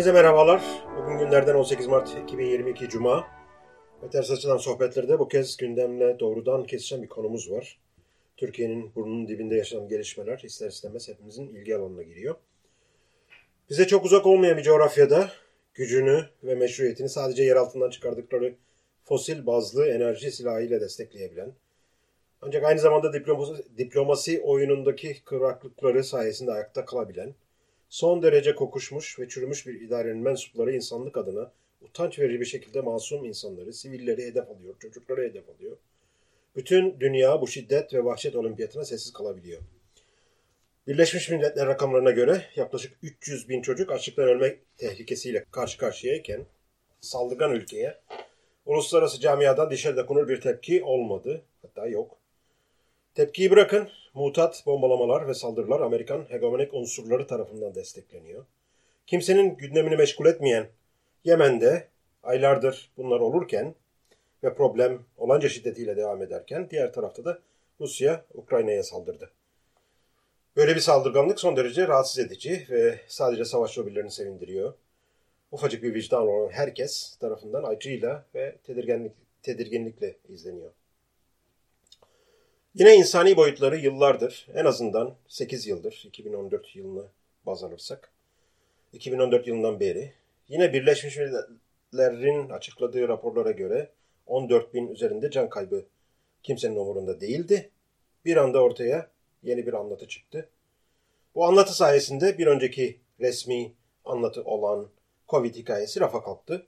Hepinize merhabalar. Bugün günlerden 18 Mart 2022 Cuma. Ve ters açıdan sohbetlerde bu kez gündemle doğrudan kesişen bir konumuz var. Türkiye'nin burnunun dibinde yaşanan gelişmeler ister istemez hepimizin ilgi alanına giriyor. Bize çok uzak olmayan bir coğrafyada gücünü ve meşruiyetini sadece yer altından çıkardıkları fosil bazlı enerji silahıyla destekleyebilen, ancak aynı zamanda diplomasi oyunundaki kıvraklıkları sayesinde ayakta kalabilen, son derece kokuşmuş ve çürümüş bir idarenin mensupları insanlık adına utanç verici bir şekilde masum insanları, sivilleri hedef alıyor, çocukları hedef alıyor. Bütün dünya bu şiddet ve vahşet olimpiyatına sessiz kalabiliyor. Birleşmiş Milletler rakamlarına göre yaklaşık 300 bin çocuk açlıktan ölmek tehlikesiyle karşı karşıyayken saldırgan ülkeye uluslararası camiadan dişe dokunur bir tepki olmadı. Hatta yok. Tepkiyi bırakın, mutat bombalamalar ve saldırılar Amerikan hegemonik unsurları tarafından destekleniyor. Kimsenin gündemini meşgul etmeyen Yemen'de aylardır bunlar olurken ve problem olanca şiddetiyle devam ederken diğer tarafta da Rusya Ukrayna'ya saldırdı. Böyle bir saldırganlık son derece rahatsız edici ve sadece savaş lobilerini sevindiriyor. Ufacık bir vicdan olan herkes tarafından acıyla ve tedirginlik, tedirginlikle izleniyor. Yine insani boyutları yıllardır, en azından 8 yıldır, 2014 yılını baz alırsak, 2014 yılından beri yine Birleşmiş Milletler'in açıkladığı raporlara göre 14 bin üzerinde can kaybı kimsenin umurunda değildi. Bir anda ortaya yeni bir anlatı çıktı. Bu anlatı sayesinde bir önceki resmi anlatı olan Covid hikayesi rafa kalktı.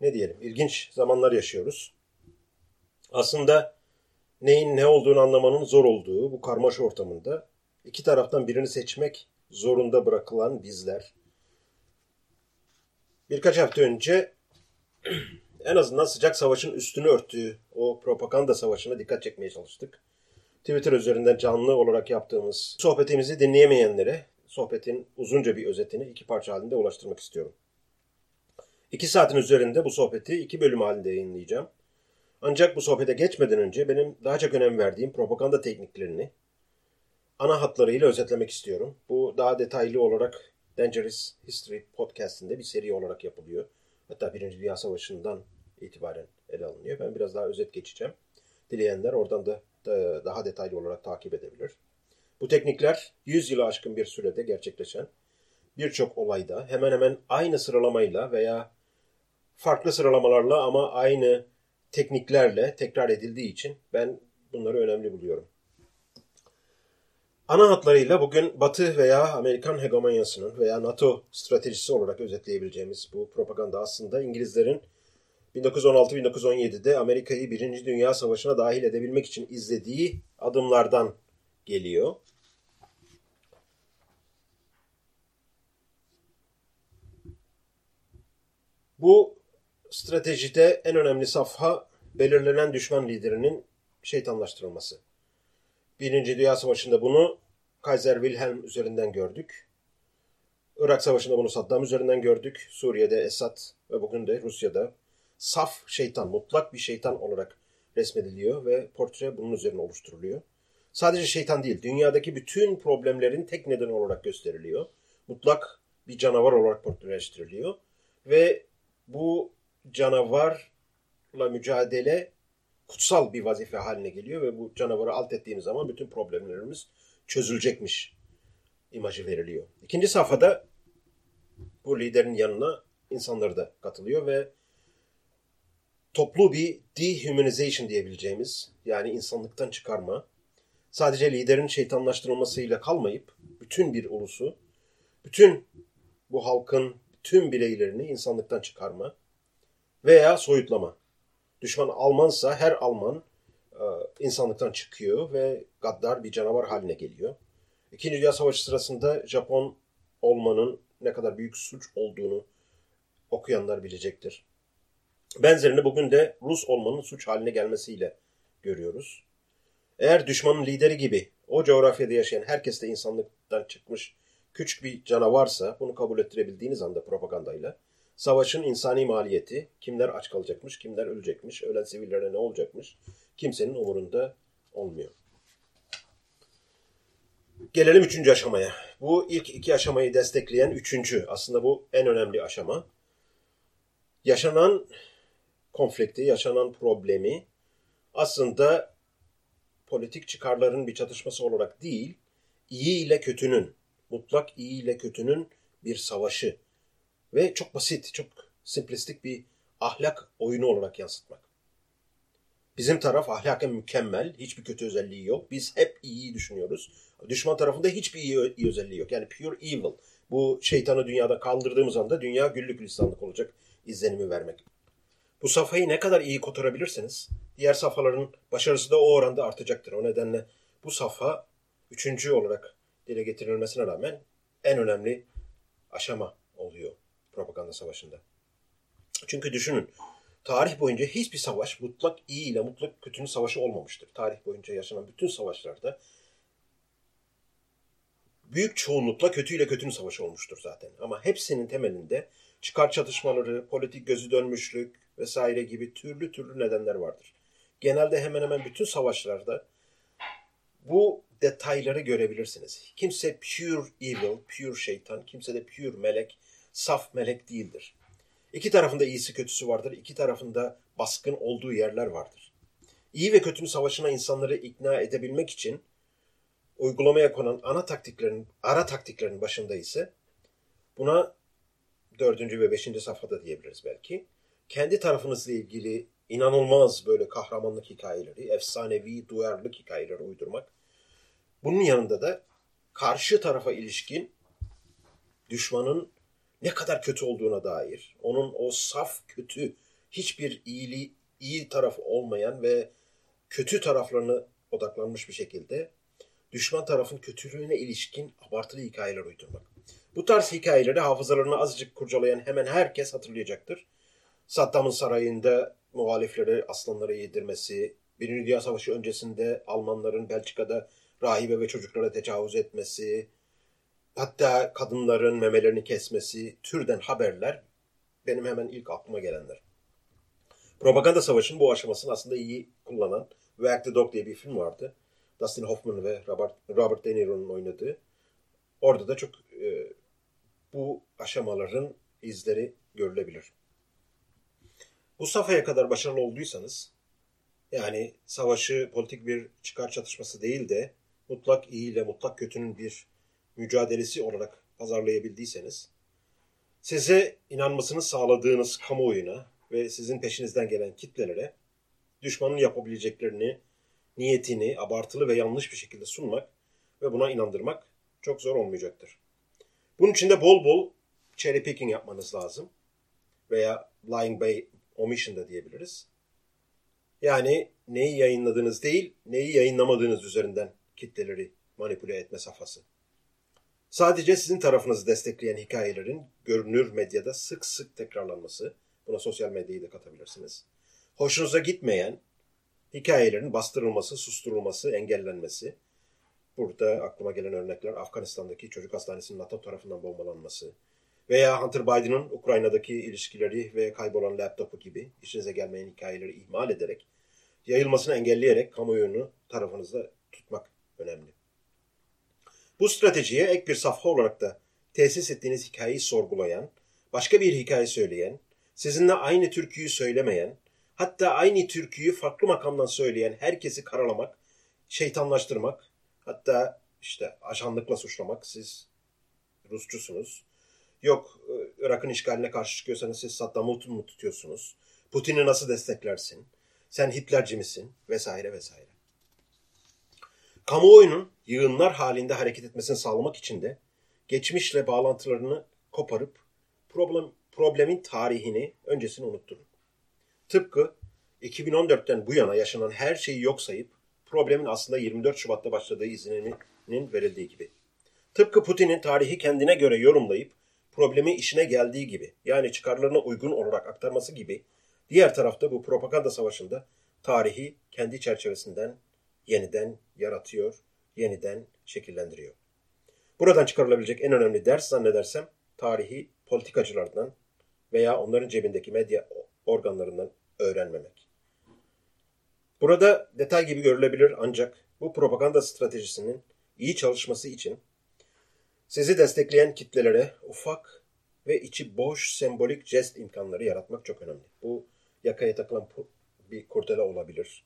Ne diyelim, ilginç zamanlar yaşıyoruz. Aslında neyin ne olduğunu anlamanın zor olduğu bu karmaşa ortamında iki taraftan birini seçmek zorunda bırakılan bizler birkaç hafta önce en azından sıcak savaşın üstünü örttüğü o propaganda savaşına dikkat çekmeye çalıştık. Twitter üzerinden canlı olarak yaptığımız sohbetimizi dinleyemeyenlere sohbetin uzunca bir özetini iki parça halinde ulaştırmak istiyorum. İki saatin üzerinde bu sohbeti iki bölüm halinde yayınlayacağım. Ancak bu sohbete geçmeden önce benim daha çok önem verdiğim propaganda tekniklerini ana hatlarıyla özetlemek istiyorum. Bu daha detaylı olarak Dangerous History podcastinde bir seri olarak yapılıyor. Hatta Birinci Dünya Savaşı'ndan itibaren ele alınıyor. Ben biraz daha özet geçeceğim. Dileyenler oradan da daha detaylı olarak takip edebilir. Bu teknikler 100 yılı aşkın bir sürede gerçekleşen birçok olayda hemen hemen aynı sıralamayla veya farklı sıralamalarla ama aynı tekniklerle tekrar edildiği için ben bunları önemli buluyorum. Ana hatlarıyla bugün Batı veya Amerikan hegemonyasının veya NATO stratejisi olarak özetleyebileceğimiz bu propaganda aslında İngilizlerin 1916-1917'de Amerika'yı Birinci Dünya Savaşı'na dahil edebilmek için izlediği adımlardan geliyor. Bu stratejide en önemli safha belirlenen düşman liderinin şeytanlaştırılması. Birinci Dünya Savaşı'nda bunu Kaiser Wilhelm üzerinden gördük. Irak Savaşı'nda bunu Saddam üzerinden gördük. Suriye'de Esad ve bugün de Rusya'da saf şeytan, mutlak bir şeytan olarak resmediliyor ve portre bunun üzerine oluşturuluyor. Sadece şeytan değil, dünyadaki bütün problemlerin tek nedeni olarak gösteriliyor. Mutlak bir canavar olarak portreleştiriliyor ve bu canavarla mücadele kutsal bir vazife haline geliyor ve bu canavarı alt ettiğimiz zaman bütün problemlerimiz çözülecekmiş imajı veriliyor. İkinci safhada bu liderin yanına insanlar da katılıyor ve toplu bir dehumanization diyebileceğimiz yani insanlıktan çıkarma sadece liderin şeytanlaştırılmasıyla kalmayıp bütün bir ulusu, bütün bu halkın tüm bireylerini insanlıktan çıkarma veya soyutlama. Düşman Almansa her Alman e, insanlıktan çıkıyor ve gaddar bir canavar haline geliyor. İkinci Dünya Savaşı sırasında Japon olmanın ne kadar büyük suç olduğunu okuyanlar bilecektir. Benzerini bugün de Rus olmanın suç haline gelmesiyle görüyoruz. Eğer düşmanın lideri gibi o coğrafyada yaşayan herkes de insanlıktan çıkmış küçük bir canavarsa bunu kabul ettirebildiğiniz anda propagandayla savaşın insani maliyeti, kimler aç kalacakmış, kimler ölecekmiş, ölen sivillere ne olacakmış kimsenin umurunda olmuyor. Gelelim üçüncü aşamaya. Bu ilk iki aşamayı destekleyen üçüncü. Aslında bu en önemli aşama. Yaşanan konflikti, yaşanan problemi aslında politik çıkarların bir çatışması olarak değil, iyi ile kötünün, mutlak iyi ile kötünün bir savaşı ve çok basit, çok simplistik bir ahlak oyunu olarak yansıtmak. Bizim taraf ahlaken mükemmel, hiçbir kötü özelliği yok. Biz hep iyiyi düşünüyoruz. Düşman tarafında hiçbir iyi, iyi özelliği yok. Yani pure evil. Bu şeytanı dünyada kaldırdığımız anda dünya güllük gülistanlık olacak izlenimi vermek. Bu safhayı ne kadar iyi kotarabilirseniz diğer safhaların başarısı da o oranda artacaktır. O nedenle bu safha üçüncü olarak dile getirilmesine rağmen en önemli aşama oluyor propaganda savaşında. Çünkü düşünün tarih boyunca hiçbir savaş mutlak iyi ile mutlak kötünün savaşı olmamıştır. Tarih boyunca yaşanan bütün savaşlarda büyük çoğunlukla kötüyle kötünün savaşı olmuştur zaten. Ama hepsinin temelinde çıkar çatışmaları, politik gözü dönmüşlük vesaire gibi türlü türlü nedenler vardır. Genelde hemen hemen bütün savaşlarda bu detayları görebilirsiniz. Kimse pure evil, pure şeytan, kimse de pure melek, saf melek değildir. İki tarafında iyisi kötüsü vardır. İki tarafında baskın olduğu yerler vardır. İyi ve kötünün savaşına insanları ikna edebilmek için uygulamaya konan ana taktiklerin, ara taktiklerin başında ise buna dördüncü ve beşinci safhada diyebiliriz belki. Kendi tarafınızla ilgili inanılmaz böyle kahramanlık hikayeleri, efsanevi duyarlılık hikayeleri uydurmak. Bunun yanında da karşı tarafa ilişkin düşmanın ne kadar kötü olduğuna dair, onun o saf kötü, hiçbir iyiliği, iyi tarafı olmayan ve kötü taraflarını odaklanmış bir şekilde düşman tarafın kötülüğüne ilişkin abartılı hikayeler uydurmak. Bu tarz hikayeleri hafızalarını azıcık kurcalayan hemen herkes hatırlayacaktır. Saddam'ın sarayında muhalifleri aslanlara yedirmesi, Birinci Dünya Savaşı öncesinde Almanların Belçika'da rahibe ve çocuklara tecavüz etmesi, hatta kadınların memelerini kesmesi türden haberler benim hemen ilk aklıma gelenler. Propaganda savaşının bu aşamasını aslında iyi kullanan Wag the Dog diye bir film vardı. Dustin Hoffman ve Robert, Robert De Niro'nun oynadığı. Orada da çok e, bu aşamaların izleri görülebilir. Bu safhaya kadar başarılı olduysanız, yani savaşı politik bir çıkar çatışması değil de mutlak iyi ile mutlak kötünün bir mücadelesi olarak pazarlayabildiyseniz, size inanmasını sağladığınız kamuoyuna ve sizin peşinizden gelen kitlelere düşmanın yapabileceklerini, niyetini abartılı ve yanlış bir şekilde sunmak ve buna inandırmak çok zor olmayacaktır. Bunun için de bol bol cherry picking yapmanız lazım. Veya lying by omission da diyebiliriz. Yani neyi yayınladığınız değil, neyi yayınlamadığınız üzerinden kitleleri manipüle etme safhası. Sadece sizin tarafınızı destekleyen hikayelerin görünür medyada sık sık tekrarlanması, buna sosyal medyayı da katabilirsiniz. Hoşunuza gitmeyen hikayelerin bastırılması, susturulması, engellenmesi. Burada aklıma gelen örnekler Afganistan'daki çocuk hastanesinin NATO tarafından bombalanması veya Hunter Biden'ın Ukrayna'daki ilişkileri ve kaybolan laptopu gibi işinize gelmeyen hikayeleri ihmal ederek yayılmasını engelleyerek kamuoyunu tarafınızda tutmak önemli. Bu stratejiye ek bir safha olarak da tesis ettiğiniz hikayeyi sorgulayan, başka bir hikaye söyleyen, sizinle aynı türküyü söylemeyen, hatta aynı türküyü farklı makamdan söyleyen herkesi karalamak, şeytanlaştırmak, hatta işte ajanlıkla suçlamak, siz Rusçusunuz. Yok Irak'ın işgaline karşı çıkıyorsanız siz Saddam'ı mı tutuyorsunuz? Putin'i nasıl desteklersin? Sen Hitlerci misin? Vesaire vesaire. Kamuoyunun yığınlar halinde hareket etmesini sağlamak için de geçmişle bağlantılarını koparıp problem, problemin tarihini öncesini unutturun. Tıpkı 2014'ten bu yana yaşanan her şeyi yok sayıp problemin aslında 24 Şubat'ta başladığı izninin verildiği gibi. Tıpkı Putin'in tarihi kendine göre yorumlayıp problemi işine geldiği gibi yani çıkarlarına uygun olarak aktarması gibi diğer tarafta bu propaganda savaşında tarihi kendi çerçevesinden yeniden yaratıyor, yeniden şekillendiriyor. Buradan çıkarılabilecek en önemli ders zannedersem tarihi politikacılardan veya onların cebindeki medya organlarından öğrenmemek. Burada detay gibi görülebilir ancak bu propaganda stratejisinin iyi çalışması için sizi destekleyen kitlelere ufak ve içi boş sembolik jest imkanları yaratmak çok önemli. Bu yakaya takılan bir kurdele olabilir.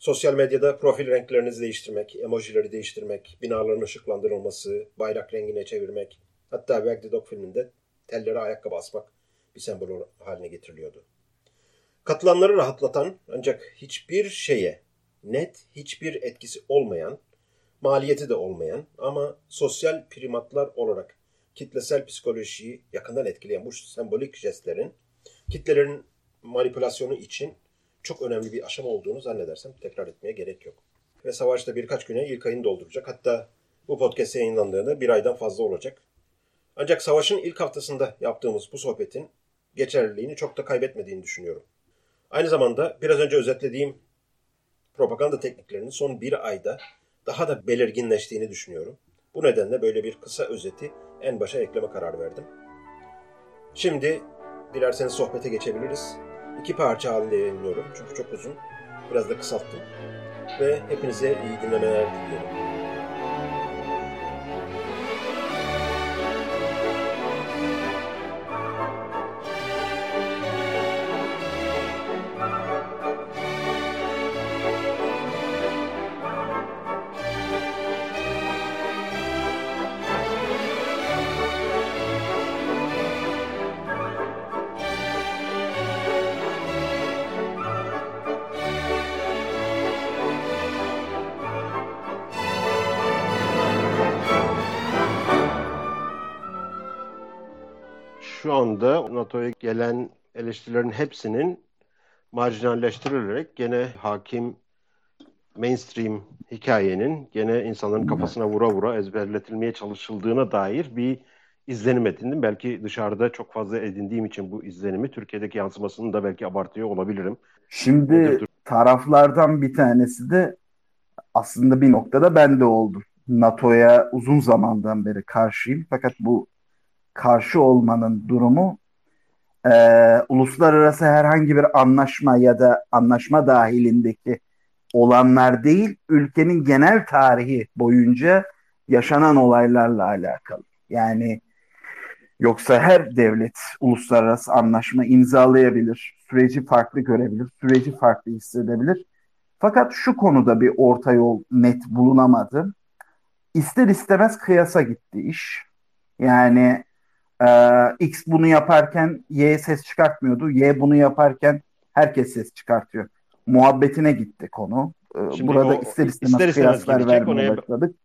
Sosyal medyada profil renklerinizi değiştirmek, emojileri değiştirmek, binaların ışıklandırılması, bayrak rengine çevirmek, hatta Wag the Dog filminde tellere ayakkabı asmak bir sembol haline getiriliyordu. Katılanları rahatlatan ancak hiçbir şeye net hiçbir etkisi olmayan, maliyeti de olmayan ama sosyal primatlar olarak kitlesel psikolojiyi yakından etkileyen bu sembolik jestlerin kitlelerin manipülasyonu için çok önemli bir aşama olduğunu zannedersem tekrar etmeye gerek yok. Ve savaşta birkaç güne ilk ayını dolduracak. Hatta bu podcast yayınlandığında bir aydan fazla olacak. Ancak savaşın ilk haftasında yaptığımız bu sohbetin geçerliliğini çok da kaybetmediğini düşünüyorum. Aynı zamanda biraz önce özetlediğim propaganda tekniklerinin son bir ayda daha da belirginleştiğini düşünüyorum. Bu nedenle böyle bir kısa özeti en başa ekleme kararı verdim. Şimdi dilerseniz sohbete geçebiliriz. İki parça halinde yayınlıyorum çünkü çok uzun. Biraz da kısalttım. Ve hepinize iyi dinlemeler diliyorum. Anda NATO'ya gelen eleştirilerin hepsinin marjinalleştirilerek gene hakim mainstream hikayenin gene insanların kafasına vura vura ezberletilmeye çalışıldığına dair bir izlenim edindim. Belki dışarıda çok fazla edindiğim için bu izlenimi Türkiye'deki yansımasını da belki abartıyor olabilirim. Şimdi taraflardan bir tanesi de aslında bir noktada ben de oldum. NATO'ya uzun zamandan beri karşıyım. Fakat bu karşı olmanın durumu e, uluslararası herhangi bir anlaşma ya da anlaşma dahilindeki olanlar değil, ülkenin genel tarihi boyunca yaşanan olaylarla alakalı. Yani yoksa her devlet uluslararası anlaşma imzalayabilir, süreci farklı görebilir, süreci farklı hissedebilir. Fakat şu konuda bir orta yol net bulunamadı. İster istemez kıyasa gitti iş. Yani ee, X bunu yaparken Y ses çıkartmıyordu. Y bunu yaparken herkes ses çıkartıyor. Muhabbetine gitti konu. Ee, Şimdi Burada o, ister istemez, ister istemez kıyaslar vermeye başladık.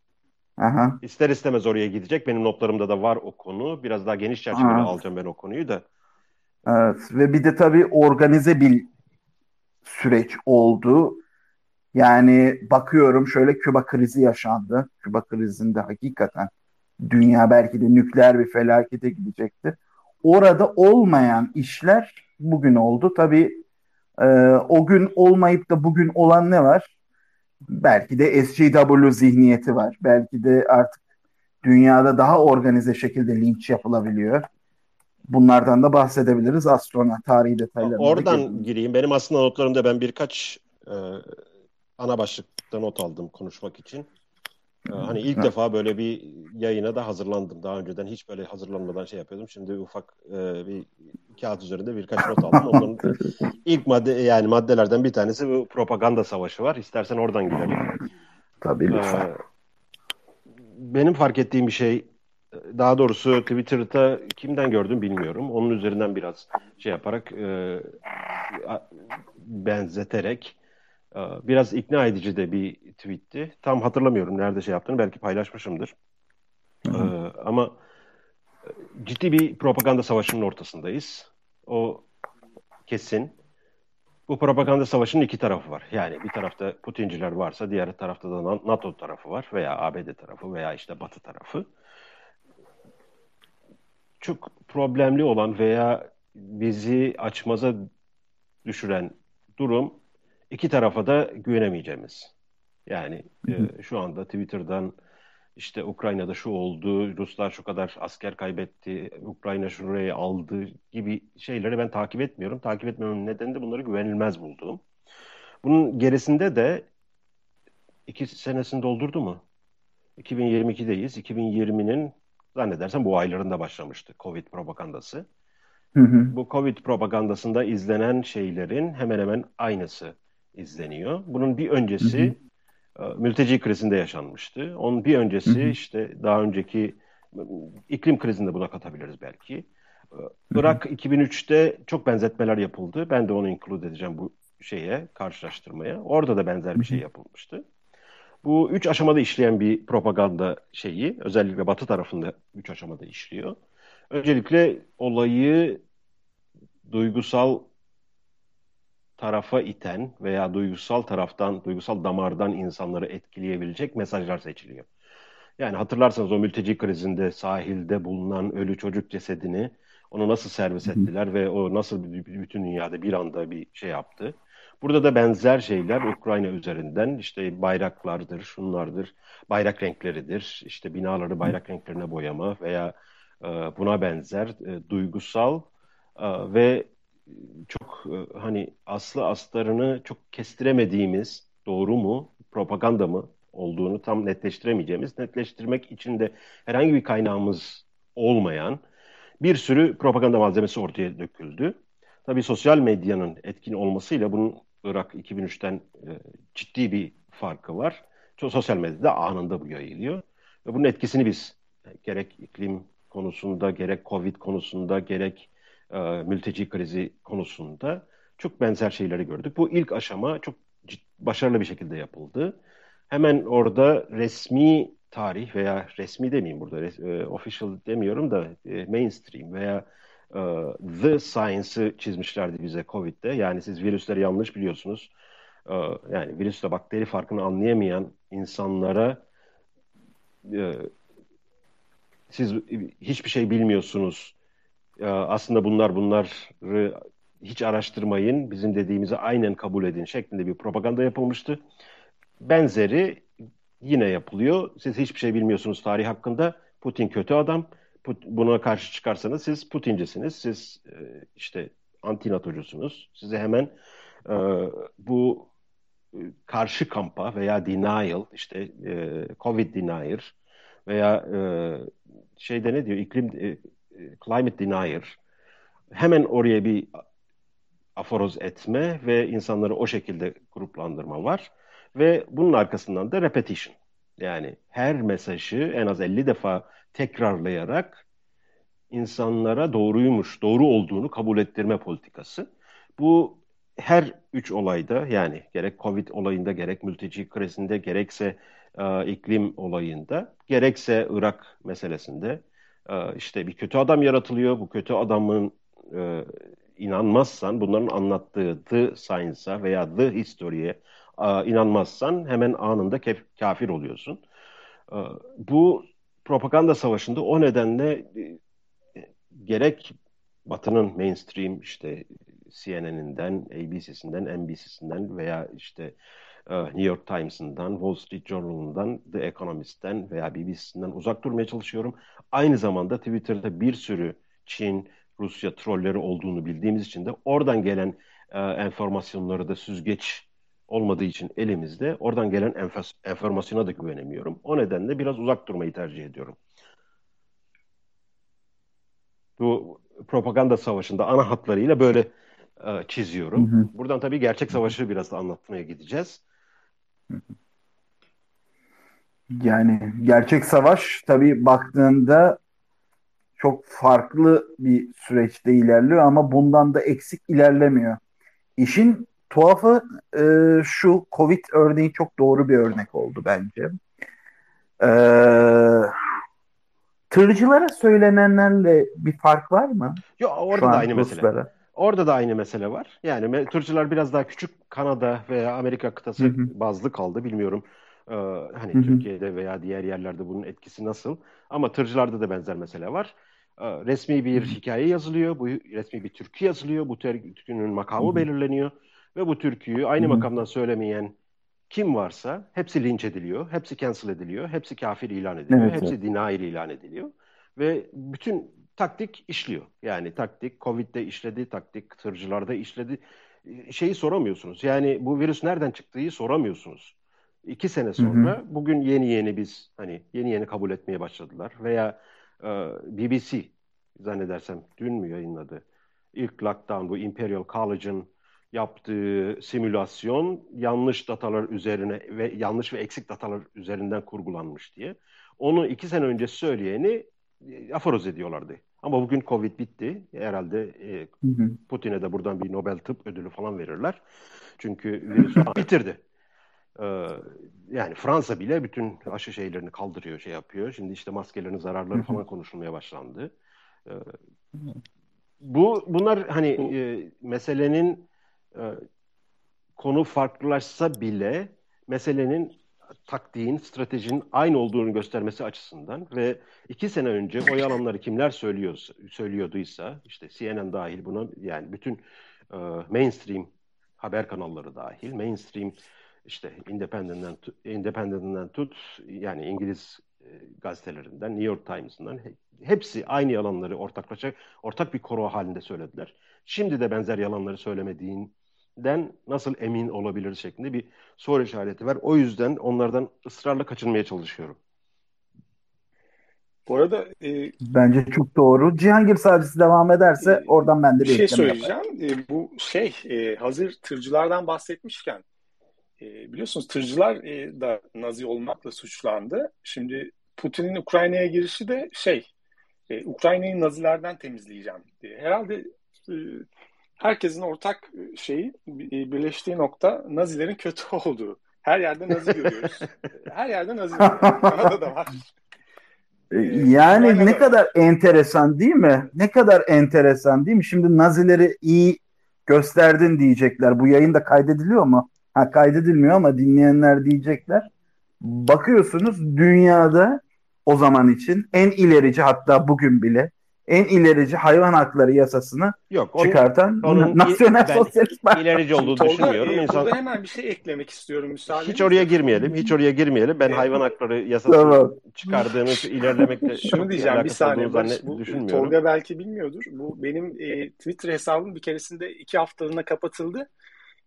Aha. İster istemez oraya gidecek. Benim notlarımda da var o konu. Biraz daha geniş çerçevede Aha. alacağım ben o konuyu da. Evet ve bir de tabii organize bir süreç oldu. Yani bakıyorum şöyle Küba krizi yaşandı. Küba krizinde hakikaten dünya belki de nükleer bir felakete gidecekti. Orada olmayan işler bugün oldu. Tabii e, o gün olmayıp da bugün olan ne var? Belki de SJW zihniyeti var. Belki de artık dünyada daha organize şekilde linç yapılabiliyor. Bunlardan da bahsedebiliriz az sonra tarihi detaylarına. Oradan gireyim. Benim aslında notlarımda ben birkaç e, ana başlıkta not aldım konuşmak için. Ee, hani ilk defa böyle bir yayına da hazırlandım. Daha önceden hiç böyle hazırlanmadan şey yapıyordum. Şimdi ufak e, bir kağıt üzerinde birkaç not aldım. Onların ilk madde yani maddelerden bir tanesi bu propaganda savaşı var. İstersen oradan girelim. Tabii lütfen. Ee, benim fark ettiğim bir şey daha doğrusu Twitter'da kimden gördüm bilmiyorum. Onun üzerinden biraz şey yaparak e, benzeterek ee, biraz ikna edici de bir tweetti. Tam hatırlamıyorum nerede şey yaptığını. Belki paylaşmışımdır. Hı hı. Ee, ama e, ciddi bir propaganda savaşının ortasındayız. O kesin. Bu propaganda savaşının iki tarafı var. Yani bir tarafta Putinciler varsa diğer tarafta da NATO tarafı var veya ABD tarafı veya işte Batı tarafı. Çok problemli olan veya bizi açmaza düşüren durum iki tarafa da güvenemeyeceğimiz. Yani e, şu anda Twitter'dan işte Ukrayna'da şu oldu, Ruslar şu kadar asker kaybetti, Ukrayna şurayı aldı gibi şeyleri ben takip etmiyorum. Takip etmememin nedeni de bunları güvenilmez bulduğum. Bunun gerisinde de iki senesini doldurdu mu? 2022'deyiz. 2020'nin zannedersem bu aylarında başlamıştı Covid propagandası. Hı hı. Bu Covid propagandasında izlenen şeylerin hemen hemen aynısı izleniyor. Bunun bir öncesi hı hı. E, mülteci krizinde yaşanmıştı. Onun bir öncesi hı hı. işte daha önceki iklim krizinde buna katabiliriz belki. E, Irak 2003'te çok benzetmeler yapıldı. Ben de onu include edeceğim bu şeye, karşılaştırmaya. Orada da benzer bir şey yapılmıştı. Bu üç aşamada işleyen bir propaganda şeyi, özellikle Batı tarafında üç aşamada işliyor. Öncelikle olayı duygusal tarafa iten veya duygusal taraftan, duygusal damardan insanları etkileyebilecek mesajlar seçiliyor. Yani hatırlarsanız o mülteci krizinde sahilde bulunan ölü çocuk cesedini onu nasıl servis ettiler ve o nasıl bütün dünyada bir anda bir şey yaptı. Burada da benzer şeyler Ukrayna üzerinden işte bayraklardır, şunlardır, bayrak renkleridir, işte binaları bayrak renklerine boyama veya e, buna benzer e, duygusal e, ve çok e, hani aslı astarını çok kestiremediğimiz doğru mu, propaganda mı olduğunu tam netleştiremeyeceğimiz, netleştirmek için de herhangi bir kaynağımız olmayan bir sürü propaganda malzemesi ortaya döküldü. Tabii sosyal medyanın etkin olmasıyla bunun Irak 2003'ten e, ciddi bir farkı var. Çok sosyal medyada anında bu yayılıyor. Ve bunun etkisini biz e, gerek iklim konusunda, gerek Covid konusunda, gerek e, mülteci krizi konusunda çok benzer şeyleri gördük. Bu ilk aşama çok başarılı bir şekilde yapıldı. Hemen orada resmi tarih veya resmi demeyeyim burada, res, e, official demiyorum da e, mainstream veya e, The Science'ı çizmişlerdi bize COVID'de. Yani siz virüsleri yanlış biliyorsunuz. E, yani virüsle bakteri farkını anlayamayan insanlara e, siz hiçbir şey bilmiyorsunuz. E, aslında bunlar bunları hiç araştırmayın, bizim dediğimizi aynen kabul edin şeklinde bir propaganda yapılmıştı. Benzeri yine yapılıyor. Siz hiçbir şey bilmiyorsunuz tarih hakkında. Putin kötü adam buna karşı çıkarsanız siz Putincisiniz, siz e, işte antinatocusunuz. Size hemen e, bu e, karşı kampa veya denial, işte e, Covid denier veya e, şeyde ne diyor, iklim e, climate denier hemen oraya bir aforoz etme ve insanları o şekilde gruplandırma var. Ve bunun arkasından da repetition. Yani her mesajı en az 50 defa tekrarlayarak insanlara doğruymuş, doğru olduğunu kabul ettirme politikası. Bu her üç olayda yani gerek Covid olayında, gerek mülteci krizinde, gerekse e, iklim olayında, gerekse Irak meselesinde işte bir kötü adam yaratılıyor. Bu kötü adamın e, inanmazsan, bunların anlattığı The Science'a veya The History'e e, inanmazsan hemen anında kafir oluyorsun. E, bu propaganda savaşında o nedenle e, gerek Batı'nın mainstream işte CNN'inden, ABC'sinden, NBC'sinden veya işte New York Times'ından, Wall Street Journal'ından, The Economist'ten veya BBC'sinden uzak durmaya çalışıyorum. Aynı zamanda Twitter'da bir sürü Çin, Rusya trolleri olduğunu bildiğimiz için de oradan gelen e, enformasyonları da süzgeç olmadığı için elimizde oradan gelen enformasyona da güvenemiyorum. O nedenle biraz uzak durmayı tercih ediyorum. Bu propaganda savaşında ana hatlarıyla böyle e, çiziyorum. Hı hı. Buradan tabii gerçek savaşı biraz da anlatmaya gideceğiz. Yani gerçek savaş tabii baktığında çok farklı bir süreçte ilerliyor ama bundan da eksik ilerlemiyor. İşin tuhafı e, şu Covid örneği çok doğru bir örnek oldu bence. E, tırcılara söylenenlerle bir fark var mı? Yok orada da aynı Ruslara. mesele. Orada da aynı mesele var. Yani tırcılar biraz daha küçük Kanada veya Amerika kıtası hı hı. bazlı kaldı bilmiyorum. Ee, hani hı hı. Türkiye'de veya diğer yerlerde bunun etkisi nasıl? Ama tırcılarda da benzer mesele var. Ee, resmi bir hikaye yazılıyor, bu resmi bir türkü yazılıyor, bu türkünün makamı hı hı. belirleniyor ve bu türküyü aynı Hı-hı. makamdan söylemeyen kim varsa hepsi linç ediliyor, hepsi cancel ediliyor, hepsi kafir ilan ediliyor, evet, hepsi evet. denial ilan ediliyor. Ve bütün taktik işliyor. Yani taktik Covid'de işledi, taktik tırcılarda işledi. Şeyi soramıyorsunuz. Yani bu virüs nereden çıktığı soramıyorsunuz. iki sene sonra hı hı. bugün yeni yeni biz hani yeni yeni kabul etmeye başladılar veya e, BBC zannedersem dün mü yayınladı ilk lockdown bu Imperial College'ın yaptığı simülasyon yanlış datalar üzerine ve yanlış ve eksik datalar üzerinden kurgulanmış diye. Onu iki sene önce söyleyeni e, aforoz ediyorlardı. Ama bugün Covid bitti. Herhalde e, Putin'e de buradan bir Nobel Tıp Ödülü falan verirler. Çünkü virüs bitirdi. Ee, yani Fransa bile bütün aşı şeylerini kaldırıyor, şey yapıyor. Şimdi işte maskelerin zararları falan konuşulmaya başlandı. Ee, bu bunlar hani e, meselenin e, konu farklılaşsa bile meselenin taktiğin, stratejinin aynı olduğunu göstermesi açısından ve iki sene önce o yalanları kimler söylüyor, söylüyorduysa işte CNN dahil buna yani bütün e, mainstream haber kanalları dahil, mainstream işte Independent'den, Independent'den tut yani İngiliz e, gazetelerinden, New York Times'ından hepsi aynı yalanları ortaklaşa ortak bir koro halinde söylediler. Şimdi de benzer yalanları söylemediğinden nasıl emin olabilir şeklinde bir soru işareti var. O yüzden onlardan ısrarla kaçınmaya çalışıyorum. Bu arada e, bence çok doğru. Cihangir savcısı devam ederse e, oradan ben de bir şey söyleyeceğim. E, bu şey e, hazır tırcılardan bahsetmişken e, biliyorsunuz tırcılar e, da Nazi olmakla suçlandı. Şimdi Putin'in Ukrayna'ya girişi de şey e, Ukrayna'yı Nazilerden temizleyeceğim diye. Herhalde e, herkesin ortak şeyi e, birleştiği nokta Nazilerin kötü olduğu. Her yerde Nazi görüyoruz. Her yerde Nazi görüyoruz. da var. E, yani ne kadar enteresan değil mi? Ne kadar enteresan değil mi? Şimdi Nazileri iyi gösterdin diyecekler. Bu yayın da kaydediliyor mu? Ha kaydedilmiyor ama dinleyenler diyecekler. Bakıyorsunuz dünyada o zaman için en ilerici hatta bugün bile en ilerici hayvan hakları yasasını Yok, onun, çıkartan onun Nasyonel Sosyalist Parti. ilerici olduğunu Tolga, düşünmüyorum. E, İnsan... Burada hemen bir şey eklemek istiyorum müsaade. Hiç oraya girmeyelim. Hiç oraya girmeyelim. Ben hayvan hakları yasasını tamam. çıkardığını ilerlemekle Şunu diyeceğim bir saniye. Barış, bu, Tolga belki bilmiyordur. Bu benim e, Twitter hesabım bir keresinde iki haftalığına kapatıldı.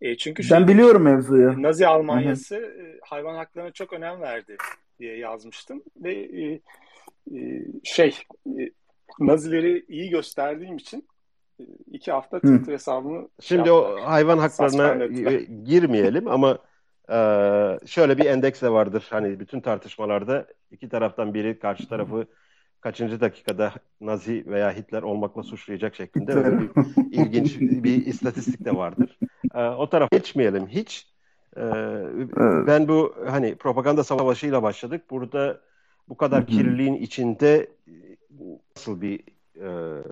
E, çünkü ben şey, biliyorum mevzuyu. Nazi Almanyası e, hayvan haklarına çok önem verdi diye yazmıştım ve e, e, şey e, Nazileri iyi gösterdiğim için e, iki hafta Twitter hesabımı Şimdi şey o hayvan haklarına girmeyelim ama e, şöyle bir endeks de vardır. Hani bütün tartışmalarda iki taraftan biri karşı tarafı kaçıncı dakikada Nazi veya Hitler olmakla suçlayacak şeklinde öyle bir ilginç bir istatistik de vardır. E, o tarafa geçmeyelim hiç. E. Ben bu hani propaganda savaşıyla başladık. Burada bu kadar kirliliğin içinde nasıl bir e,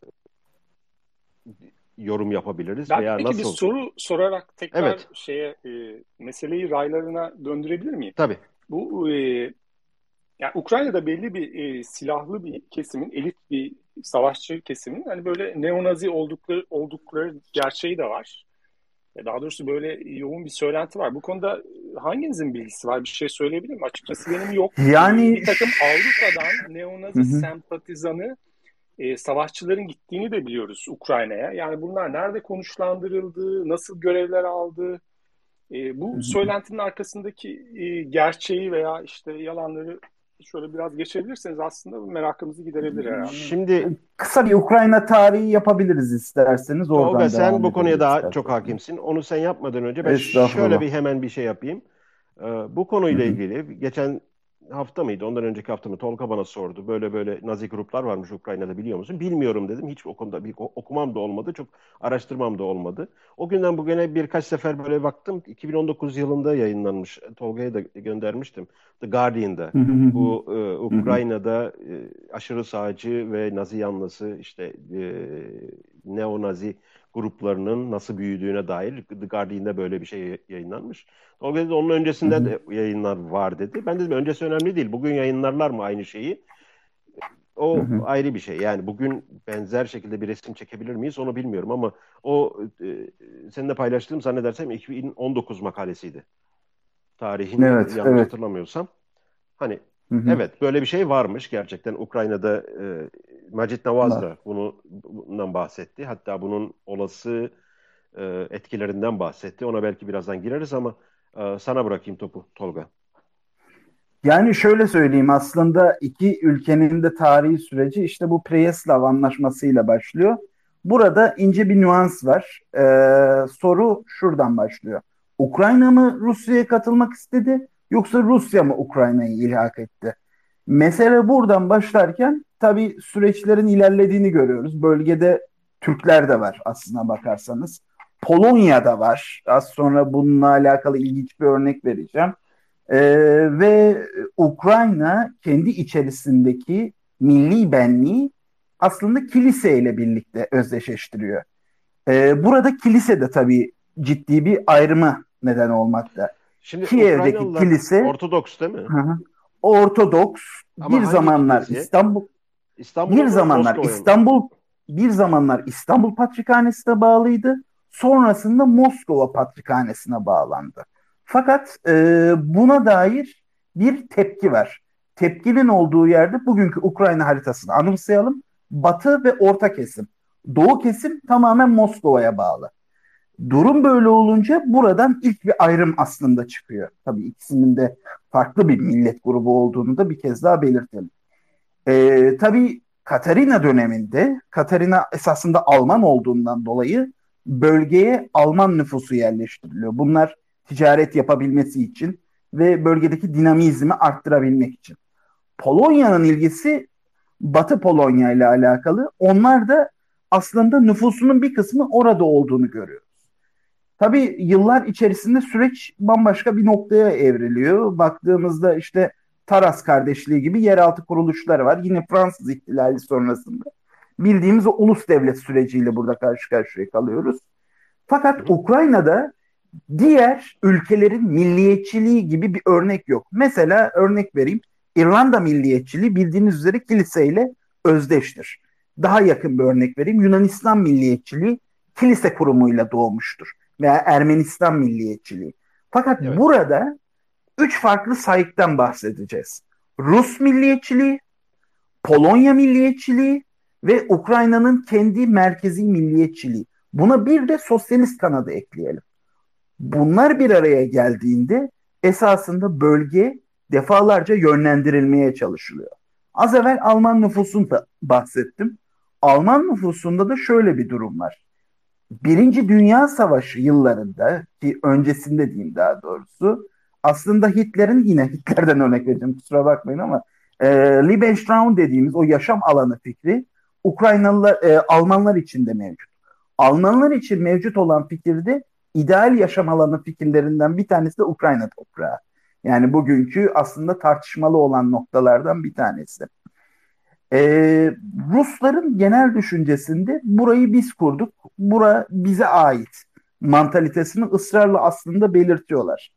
yorum yapabiliriz ben veya peki nasıl? bir soru sorarak tekrar evet. şeye e, meseleyi raylarına döndürebilir miyim? Tabii. Bu e, yani Ukrayna'da belli bir e, silahlı bir kesimin, elit bir savaşçı kesimin hani böyle neonazi oldukları oldukları gerçeği de var. E, daha doğrusu böyle yoğun bir söylenti var. Bu konuda hanginizin bilgisi var? Bir şey söyleyebilir mi? Açıkçası benim yok. Yani bir takım Avrupa'dan neonazi sempatizanı e, savaşçıların gittiğini de biliyoruz Ukrayna'ya. Yani bunlar nerede konuşlandırıldı, nasıl görevler aldı? E, bu söylentinin arkasındaki e, gerçeği veya işte yalanları şöyle biraz geçebilirseniz aslında merakımızı giderebilir herhalde. Şimdi kısa bir Ukrayna tarihi yapabiliriz isterseniz. Oradan Tolga sen bu konuya daha istersen. çok hakimsin. Onu sen yapmadan önce ben şöyle bir hemen bir şey yapayım. Ee, bu konuyla ilgili geçen hafta mıydı? Ondan önceki hafta mı? Tolga bana sordu. Böyle böyle Nazi gruplar varmış Ukrayna'da biliyor musun? Bilmiyorum dedim. Hiç o konuda bir okumam da olmadı. Çok araştırmam da olmadı. O günden bugüne birkaç sefer böyle baktım. 2019 yılında yayınlanmış. Tolga'ya da göndermiştim. The Guardian'da. Bu e, Ukrayna'da e, aşırı sağcı ve Nazi yanlısı işte e, neo-Nazi gruplarının nasıl büyüdüğüne dair The Guardian'da böyle bir şey yayınlanmış. O dedi onun öncesinden de yayınlar var dedi. Ben dedim öncesi önemli değil. Bugün yayınlarlar mı aynı şeyi? O Hı-hı. ayrı bir şey. Yani bugün benzer şekilde bir resim çekebilir miyiz onu bilmiyorum ama o e, seninle paylaştığım zannedersem 2019 makalesiydi. Tarihin evet, yanlış evet. hatırlamıyorsam. Hani Hı hı. Evet böyle bir şey varmış gerçekten Ukrayna'da e, Macit Navaz da bunu bundan bahsetti. Hatta bunun olası e, etkilerinden bahsetti. Ona belki birazdan gireriz ama e, sana bırakayım topu Tolga. Yani şöyle söyleyeyim aslında iki ülkenin de tarihi süreci işte bu Preyaslav anlaşmasıyla başlıyor. Burada ince bir nüans var. Ee, soru şuradan başlıyor. Ukrayna mı Rusya'ya katılmak istedi yoksa Rusya mı Ukrayna'yı ilhak etti? Mesele buradan başlarken tabii süreçlerin ilerlediğini görüyoruz. Bölgede Türkler de var aslına bakarsanız. Polonya'da var. Az sonra bununla alakalı ilginç bir örnek vereceğim. Ee, ve Ukrayna kendi içerisindeki milli benliği aslında kiliseyle birlikte özdeşleştiriyor. Ee, burada kilise de tabii ciddi bir ayrıma neden olmakta. Şimdi Kiev'deki kilise Ortodoks değil mi? Hı Ortodoks Ama bir zamanlar kilise? İstanbul İstanbul bir zamanlar İstanbul bir zamanlar İstanbul Patrikhanesi'ne bağlıydı. Sonrasında Moskova Patrikhanesi'ne bağlandı. Fakat e, buna dair bir tepki var. Tepkinin olduğu yerde bugünkü Ukrayna haritasını anımsayalım. Batı ve orta kesim. Doğu kesim tamamen Moskova'ya bağlı. Durum böyle olunca buradan ilk bir ayrım aslında çıkıyor. Tabii ikisinin de farklı bir millet grubu olduğunu da bir kez daha belirtelim. Ee, tabii Katarina döneminde, Katarina esasında Alman olduğundan dolayı bölgeye Alman nüfusu yerleştiriliyor. Bunlar ticaret yapabilmesi için ve bölgedeki dinamizmi arttırabilmek için. Polonya'nın ilgisi Batı Polonya ile alakalı. Onlar da aslında nüfusunun bir kısmı orada olduğunu görüyoruz. Tabii yıllar içerisinde süreç bambaşka bir noktaya evriliyor. Baktığımızda işte Taras kardeşliği gibi yeraltı kuruluşları var. Yine Fransız ihtilali sonrasında. Bildiğimiz o ulus devlet süreciyle burada karşı karşıya kalıyoruz. Fakat Ukrayna'da diğer ülkelerin milliyetçiliği gibi bir örnek yok. Mesela örnek vereyim. İrlanda milliyetçiliği bildiğiniz üzere kiliseyle özdeştir. Daha yakın bir örnek vereyim. Yunanistan milliyetçiliği kilise kurumuyla doğmuştur. Veya Ermenistan milliyetçiliği. Fakat evet. burada üç farklı sayıktan bahsedeceğiz. Rus milliyetçiliği, Polonya milliyetçiliği ve Ukrayna'nın kendi merkezi milliyetçiliği. Buna bir de sosyalist kanadı ekleyelim. Bunlar bir araya geldiğinde esasında bölge defalarca yönlendirilmeye çalışılıyor. Az evvel Alman nüfusunda bahsettim. Alman nüfusunda da şöyle bir durum var. Birinci Dünya Savaşı yıllarında ki öncesinde diyeyim daha doğrusu aslında Hitler'in yine Hitler'den örnek vereceğim kusura bakmayın ama e, Lebensraum dediğimiz o yaşam alanı fikri Ukraynalılar, e, Almanlar için de mevcut. Almanlar için mevcut olan fikirde ideal yaşam alanı fikirlerinden bir tanesi de Ukrayna toprağı. Yani bugünkü aslında tartışmalı olan noktalardan bir tanesi. Ee, Rusların genel düşüncesinde burayı biz kurduk, bura bize ait mantalitesini ısrarla aslında belirtiyorlar.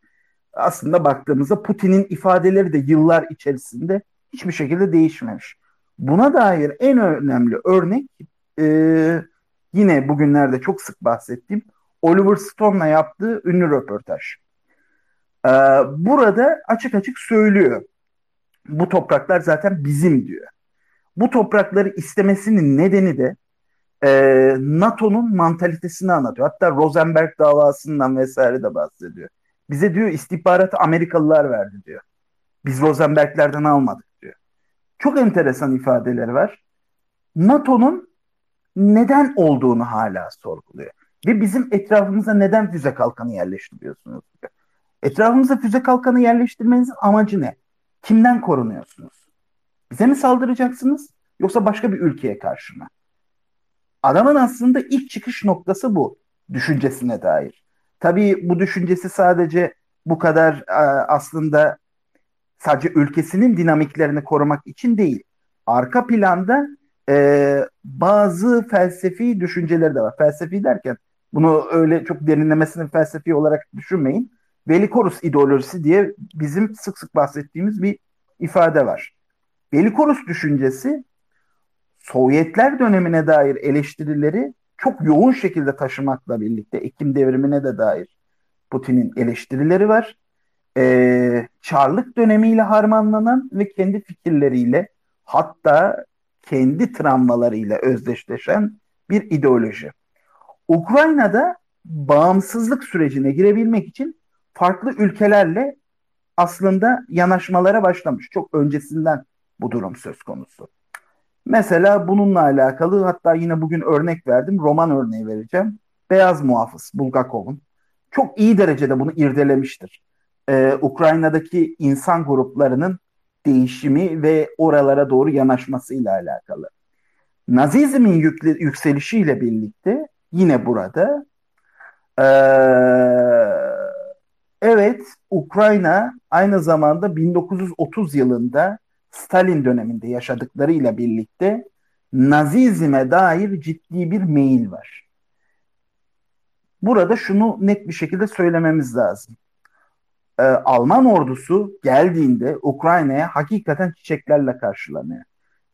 Aslında baktığımızda Putin'in ifadeleri de yıllar içerisinde hiçbir şekilde değişmemiş. Buna dair en önemli örnek e, yine bugünlerde çok sık bahsettiğim Oliver Stone'la yaptığı ünlü röportaj. Ee, burada açık açık söylüyor. Bu topraklar zaten bizim diyor. Bu toprakları istemesinin nedeni de e, NATO'nun mantalitesini anlatıyor. Hatta Rosenberg davasından vesaire de bahsediyor. Bize diyor istihbaratı Amerikalılar verdi diyor. Biz Rosenberg'lerden almadık diyor. Çok enteresan ifadeleri var. NATO'nun neden olduğunu hala sorguluyor. Ve bizim etrafımıza neden füze kalkanı yerleştiriyorsunuz? Etrafımıza füze kalkanı yerleştirmenizin amacı ne? Kimden korunuyorsunuz? Bize mi saldıracaksınız yoksa başka bir ülkeye karşı mı? Adamın aslında ilk çıkış noktası bu düşüncesine dair. Tabii bu düşüncesi sadece bu kadar e, aslında sadece ülkesinin dinamiklerini korumak için değil. Arka planda e, bazı felsefi düşünceleri de var. Felsefi derken bunu öyle çok derinlemesine felsefi olarak düşünmeyin. Velikorus ideolojisi diye bizim sık sık bahsettiğimiz bir ifade var. Velikorus düşüncesi Sovyetler dönemine dair eleştirileri çok yoğun şekilde taşımakla birlikte Ekim devrimine de dair Putin'in eleştirileri var. Ee, Çarlık dönemiyle harmanlanan ve kendi fikirleriyle hatta kendi travmalarıyla özdeşleşen bir ideoloji. Ukrayna'da bağımsızlık sürecine girebilmek için farklı ülkelerle aslında yanaşmalara başlamış. Çok öncesinden bu durum söz konusu. Mesela bununla alakalı hatta yine bugün örnek verdim. Roman örneği vereceğim. Beyaz muhafız Bulgakov'un. Çok iyi derecede bunu irdelemiştir. Ee, Ukrayna'daki insan gruplarının değişimi ve oralara doğru yanaşmasıyla alakalı. Nazizmin yükle, yükselişiyle birlikte yine burada ee, evet Ukrayna aynı zamanda 1930 yılında Stalin döneminde yaşadıklarıyla birlikte Nazizme dair ciddi bir meyil var. Burada şunu net bir şekilde söylememiz lazım. Ee, Alman ordusu geldiğinde Ukrayna'ya hakikaten çiçeklerle karşılanıyor.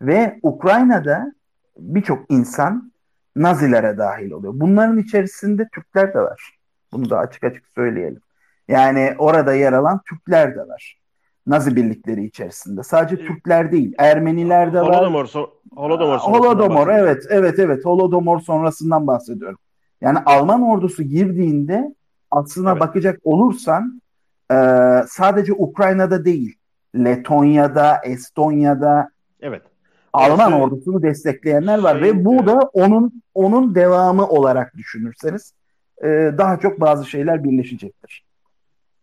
Ve Ukrayna'da birçok insan Nazilere dahil oluyor. Bunların içerisinde Türkler de var. Bunu da açık açık söyleyelim. Yani orada yer alan Türkler de var. Nazi birlikleri içerisinde. Sadece Türkler değil, Ermeniler de var. Holodomor, so Holodomor, Holodomor evet, evet, evet. Holodomor sonrasından bahsediyorum. Yani Alman ordusu girdiğinde aslına evet. bakacak olursan e, sadece Ukrayna'da değil, Letonya'da, Estonya'da evet. Alman Orası, ordusunu destekleyenler var şey, ve bu evet. da onun onun devamı olarak düşünürseniz e, daha çok bazı şeyler birleşecektir.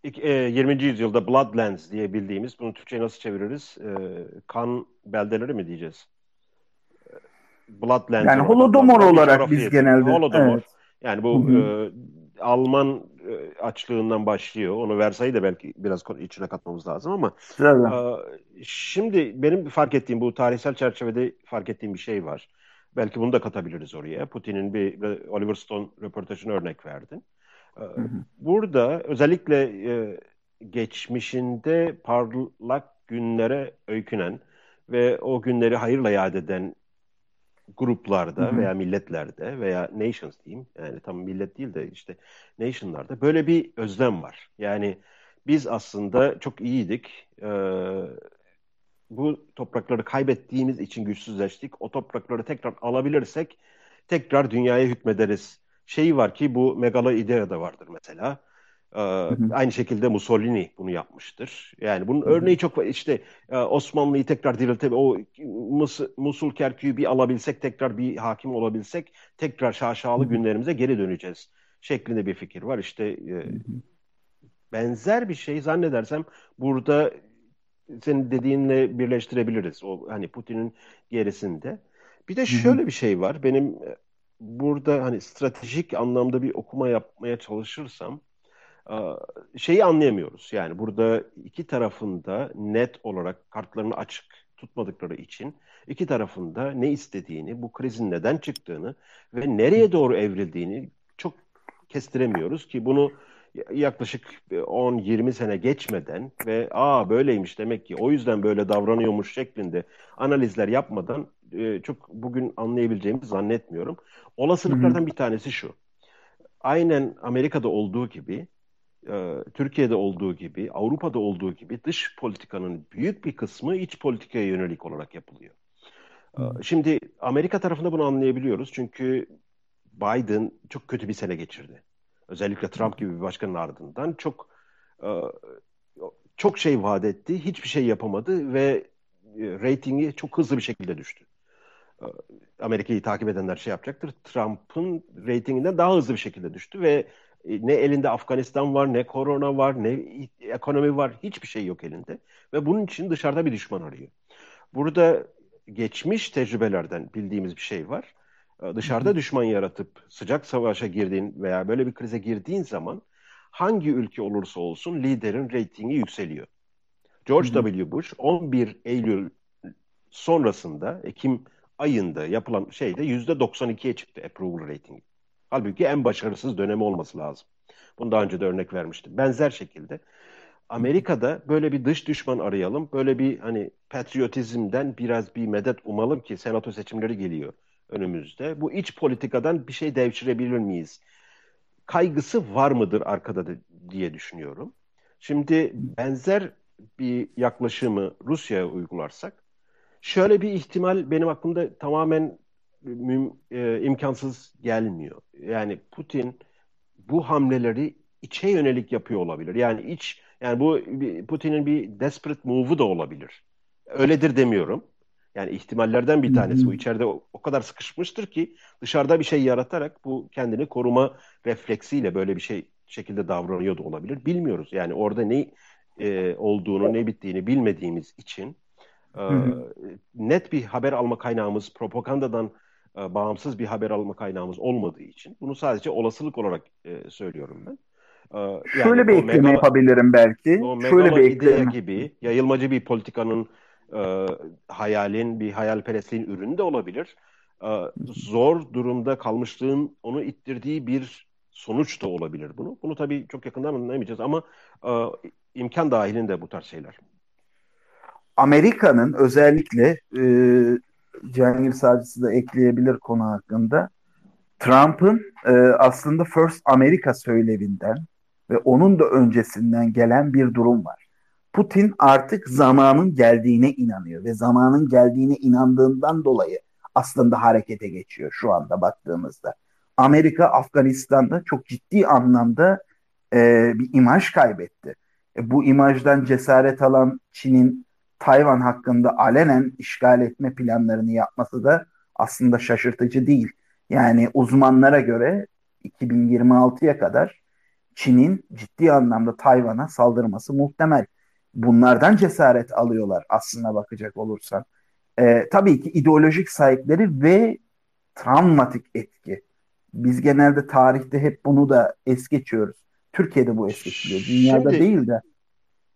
20. E, yüzyılda Bloodlands diye bildiğimiz, bunu Türkçe'ye nasıl çeviririz? E, kan beldeleri mi diyeceğiz? Bloodlands. Yani Holodomor olarak biz genelde. Holodomor. Evet. Yani bu hı hı. E, Alman e, açlığından başlıyor. Onu Versay'ı da belki biraz içine katmamız lazım ama e, şimdi benim fark ettiğim bu tarihsel çerçevede fark ettiğim bir şey var. Belki bunu da katabiliriz oraya. Putin'in bir Oliver Stone röportajını örnek verdin. E, burada özellikle e, geçmişinde parlak günlere öykünen ve o günleri hayırla yad eden gruplarda hı hı. veya milletlerde veya nations diyeyim yani tam millet değil de işte nationlarda böyle bir özlem var. Yani biz aslında çok iyiydik. Ee, bu toprakları kaybettiğimiz için güçsüzleştik. O toprakları tekrar alabilirsek tekrar dünyaya hükmederiz. Şey var ki bu Megalo İdea'da vardır mesela. Ee, Aynı şekilde Mussolini bunu yapmıştır. Yani bunun hı hı. örneği çok işte e, Osmanlı'yı tekrar diriltip o Mus Musul Kerkük'ü bir alabilsek tekrar bir hakim olabilsek tekrar şaşalı günlerimize geri döneceğiz şeklinde bir fikir var. İşte e, benzer bir şey zannedersem burada senin dediğinle birleştirebiliriz. O hani Putin'in gerisinde. Bir de şöyle bir şey var. Benim e, burada hani stratejik anlamda bir okuma yapmaya çalışırsam şeyi anlayamıyoruz. Yani burada iki tarafında net olarak kartlarını açık tutmadıkları için iki tarafında ne istediğini, bu krizin neden çıktığını ve nereye doğru evrildiğini çok kestiremiyoruz ki bunu yaklaşık 10-20 sene geçmeden ve aa böyleymiş demek ki o yüzden böyle davranıyormuş şeklinde analizler yapmadan çok bugün anlayabileceğimizi zannetmiyorum. Olasılıklardan bir tanesi şu. Aynen Amerika'da olduğu gibi e, Türkiye'de olduğu gibi, Avrupa'da olduğu gibi dış politikanın büyük bir kısmı iç politikaya yönelik olarak yapılıyor. E, şimdi Amerika tarafında bunu anlayabiliyoruz çünkü Biden çok kötü bir sene geçirdi. Özellikle Trump gibi bir başkanın ardından çok e, çok şey vaat etti, hiçbir şey yapamadı ve reytingi çok hızlı bir şekilde düştü. Amerika'yı takip edenler şey yapacaktır. Trump'ın reytinginden daha hızlı bir şekilde düştü ve e, ne elinde Afganistan var, ne korona var, ne ekonomi var. Hiçbir şey yok elinde. Ve bunun için dışarıda bir düşman arıyor. Burada geçmiş tecrübelerden bildiğimiz bir şey var. E, dışarıda düşman yaratıp sıcak savaşa girdiğin veya böyle bir krize girdiğin zaman hangi ülke olursa olsun liderin reytingi yükseliyor. George W. Bush 11 Eylül sonrasında Ekim ayında yapılan şeyde %92'ye çıktı approval ratingi. Halbuki en başarısız dönemi olması lazım. Bunu daha önce de örnek vermiştim. Benzer şekilde Amerika'da böyle bir dış düşman arayalım. Böyle bir hani patriotizmden biraz bir medet umalım ki senato seçimleri geliyor önümüzde. Bu iç politikadan bir şey devşirebilir miyiz? Kaygısı var mıdır arkada de, diye düşünüyorum. Şimdi benzer bir yaklaşımı Rusya'ya uygularsak şöyle bir ihtimal benim aklımda tamamen müm, e, imkansız gelmiyor. Yani Putin bu hamleleri içe yönelik yapıyor olabilir. Yani iç Yani bu Putin'in bir desperate move'u da olabilir. Öyledir demiyorum. Yani ihtimallerden bir tanesi bu. içeride o, o kadar sıkışmıştır ki dışarıda bir şey yaratarak bu kendini koruma refleksiyle böyle bir şey şekilde davranıyor da olabilir. Bilmiyoruz. Yani orada ne e, olduğunu, ne bittiğini bilmediğimiz için e, net bir haber alma kaynağımız, propagandadan e, bağımsız bir haber alma kaynağımız olmadığı için bunu sadece olasılık olarak e, söylüyorum ben. E, yani Şöyle bir ekleme megalo, yapabilirim belki. O Şöyle bir ekleme gibi yayılmacı bir politikanın e, hayalin, bir hayalperestliğin ürünü de olabilir. E, zor durumda kalmışlığın onu ittirdiği bir sonuç da olabilir bunu. Bunu tabii çok yakından anlayamayacağız ama e, imkan dahilinde bu tarz şeyler. Amerika'nın özellikle e, Cihangir Savcısı da ekleyebilir konu hakkında. Trump'ın e, aslında First America söylevinden ve onun da öncesinden gelen bir durum var. Putin artık zamanın geldiğine inanıyor ve zamanın geldiğine inandığından dolayı aslında harekete geçiyor şu anda baktığımızda. Amerika Afganistan'da çok ciddi anlamda e, bir imaj kaybetti. E, bu imajdan cesaret alan Çin'in Tayvan hakkında alenen işgal etme planlarını yapması da aslında şaşırtıcı değil. Yani uzmanlara göre 2026'ya kadar Çin'in ciddi anlamda Tayvan'a saldırması muhtemel. Bunlardan cesaret alıyorlar aslına bakacak olursan. Ee, tabii ki ideolojik sahipleri ve travmatik etki. Biz genelde tarihte hep bunu da es geçiyoruz. Türkiye'de bu es geçiliyor. Dünyada Şimdi, değil de.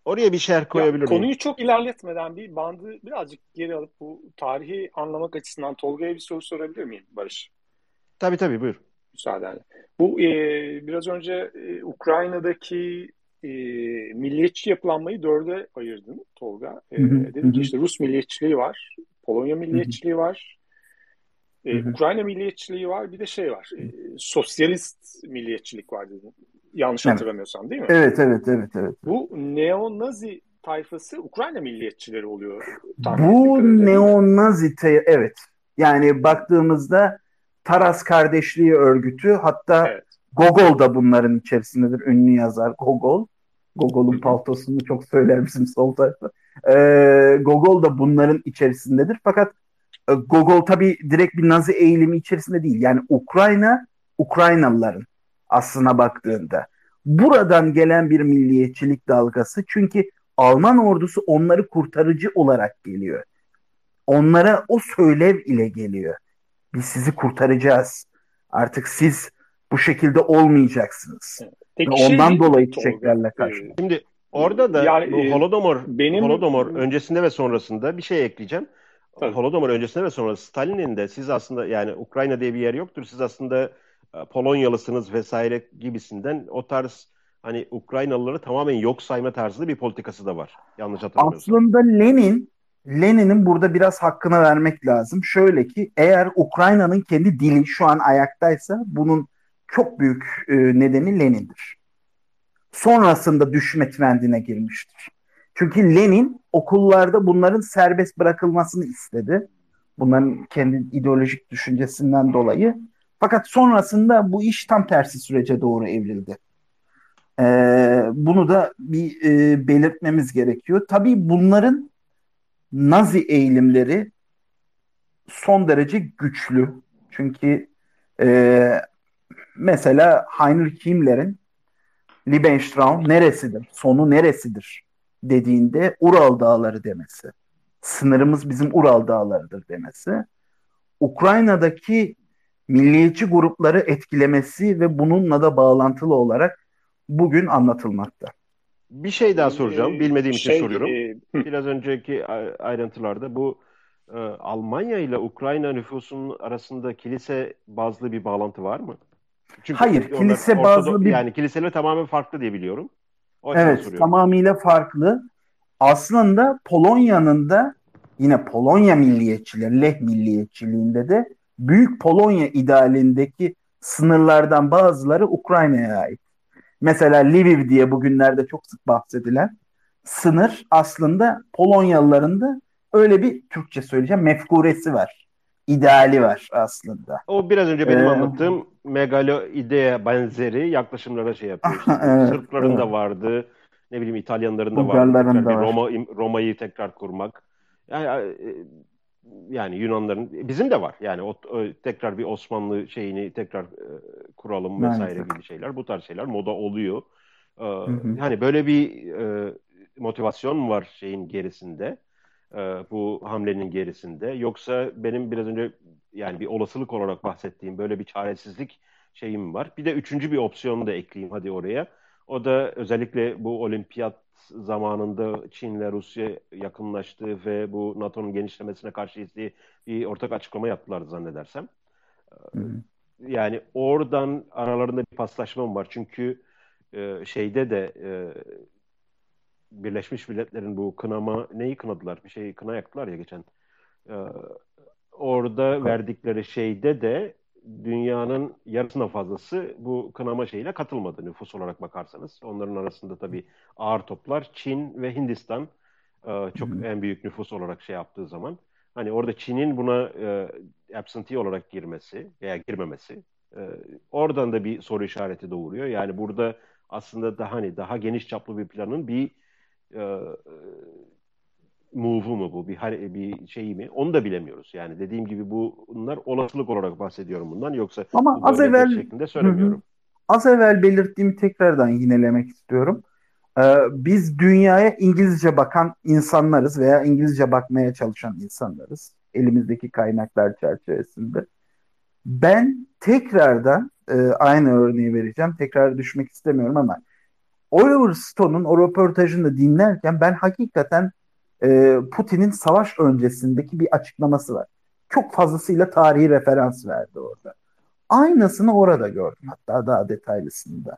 Oraya bir şerh koyabilir miyim? Konuyu çok ilerletmeden bir bandı birazcık geri alıp bu tarihi anlamak açısından Tolga'ya bir soru sorabilir miyim Barış? Tabii tabii buyur. Müsaadenle. Bu e, biraz önce e, Ukrayna'daki e, milliyetçi yapılanmayı dörde ayırdın Tolga. E, dedim ki işte Rus milliyetçiliği var, Polonya milliyetçiliği var, e, Ukrayna milliyetçiliği var, bir de şey var, e, sosyalist milliyetçilik var dedim. Yanlış evet. hatırlamıyorsam değil mi? Evet, evet, evet. evet. Bu neo-nazi tayfası Ukrayna milliyetçileri oluyor. Bu neo-nazi, evet. Yani baktığımızda Taras Kardeşliği Örgütü hatta evet. Gogol da bunların içerisindedir. Ünlü yazar Gogol. Gogol'un paltosunu çok söyler bizim sol tarafta. Ee, Gogol da bunların içerisindedir. Fakat e, Gogol tabii direkt bir Nazi eğilimi içerisinde değil. Yani Ukrayna, Ukraynalıların aslına baktığında. Buradan gelen bir milliyetçilik dalgası. Çünkü Alman ordusu onları kurtarıcı olarak geliyor. Onlara o söylev ile geliyor. Biz sizi kurtaracağız. Artık siz bu şekilde olmayacaksınız. Peki ondan şey, dolayı çiçeklerle karşı. Şimdi orada da yani, bu e, Holodomor, benim... Holodomor öncesinde ve sonrasında bir şey ekleyeceğim. Tabii. Holodomor öncesinde ve sonra Stalin'in de siz aslında yani Ukrayna diye bir yer yoktur. Siz aslında e, Polonyalısınız vesaire gibisinden o tarz hani Ukraynalıları tamamen yok sayma tarzı bir politikası da var. Yanlış hatırlamıyorsam. Aslında Lenin Lenin'in burada biraz hakkını vermek lazım. Şöyle ki eğer Ukrayna'nın kendi dili şu an ayaktaysa bunun çok büyük e, nedeni Lenin'dir. Sonrasında düşme trendine girmiştir. Çünkü Lenin okullarda bunların serbest bırakılmasını istedi. Bunların kendi ideolojik düşüncesinden dolayı. Fakat sonrasında bu iş tam tersi sürece doğru evrildi. Ee, bunu da bir e, belirtmemiz gerekiyor. Tabii bunların Nazi eğilimleri son derece güçlü. Çünkü e, mesela Heinrich Himmler'in Liebenstraum neresidir, sonu neresidir dediğinde Ural Dağları demesi. Sınırımız bizim Ural Dağları'dır demesi. Ukrayna'daki milliyetçi grupları etkilemesi ve bununla da bağlantılı olarak bugün anlatılmakta. Bir şey daha soracağım. Ee, Bilmediğim şey, için soruyorum. E, Biraz önceki ayrıntılarda bu e, Almanya ile Ukrayna nüfusunun arasında kilise bazlı bir bağlantı var mı? Çünkü Hayır, kilise bazlı bir... Yani kiliseler tamamen farklı diye biliyorum. O evet, tamamıyla farklı. Aslında Polonya'nın da yine Polonya milliyetçileri, Leh milliyetçiliğinde de Büyük Polonya idealindeki sınırlardan bazıları Ukrayna'ya ait. Mesela Lviv diye bugünlerde çok sık bahsedilen sınır aslında Polonyalıların da öyle bir Türkçe söyleyeceğim mefkuresi var. İdeali var aslında. O biraz önce benim ee, anlattığım megalo idea benzeri yaklaşımlara şey yapıyor. Işte. evet, Sırpların evet. da vardı. Ne bileyim İtalyanların da var. Bulgarların da var. Roma Roma'yı tekrar kurmak. Yani yani Yunanların bizim de var. Yani o, o tekrar bir Osmanlı şeyini tekrar e, kuralım vesaire Maalesef. gibi şeyler. Bu tarz şeyler moda oluyor. Ee, hı. Hani böyle bir e, motivasyon var şeyin gerisinde. E, bu hamlenin gerisinde. Yoksa benim biraz önce yani bir olasılık olarak bahsettiğim böyle bir çaresizlik şeyim var. Bir de üçüncü bir opsiyonu da ekleyeyim hadi oraya. O da özellikle bu olimpiyat zamanında Çin ve Rusya yakınlaştı ve bu NATO'nun genişlemesine karşı bir ortak açıklama yaptılar zannedersem. Hı hı. Yani oradan aralarında bir paslaşma var. Çünkü e, şeyde de e, Birleşmiş Milletler'in bu kınama neyi kınadılar? Bir şey kına yaktılar ya geçen. Orada verdikleri şeyde de dünyanın yarısına fazlası bu kınama şeyine katılmadı nüfus olarak bakarsanız. Onların arasında tabii ağır toplar Çin ve Hindistan e, çok Hı hı. en büyük nüfus olarak şey yaptığı zaman. Hani orada Çin'in buna e, absentee olarak girmesi veya girmemesi e, oradan da bir soru işareti doğuruyor. Yani burada aslında daha hani daha geniş çaplı bir planın bir e, move'u mu bu bir bir şey mi onu da bilemiyoruz. Yani dediğim gibi bu bunlar olasılık olarak bahsediyorum bundan yoksa Ama az evvel şeklinde söylemiyorum. az evvel belirttiğimi tekrardan yinelemek istiyorum. Ee, biz dünyaya İngilizce bakan insanlarız veya İngilizce bakmaya çalışan insanlarız. Elimizdeki kaynaklar çerçevesinde. Ben tekrardan e, aynı örneği vereceğim. Tekrar düşmek istemiyorum ama Oliver Stone'un o röportajını dinlerken ben hakikaten e, Putin'in savaş öncesindeki bir açıklaması var. Çok fazlasıyla tarihi referans verdi orada. Aynısını orada gördüm hatta daha detaylısında.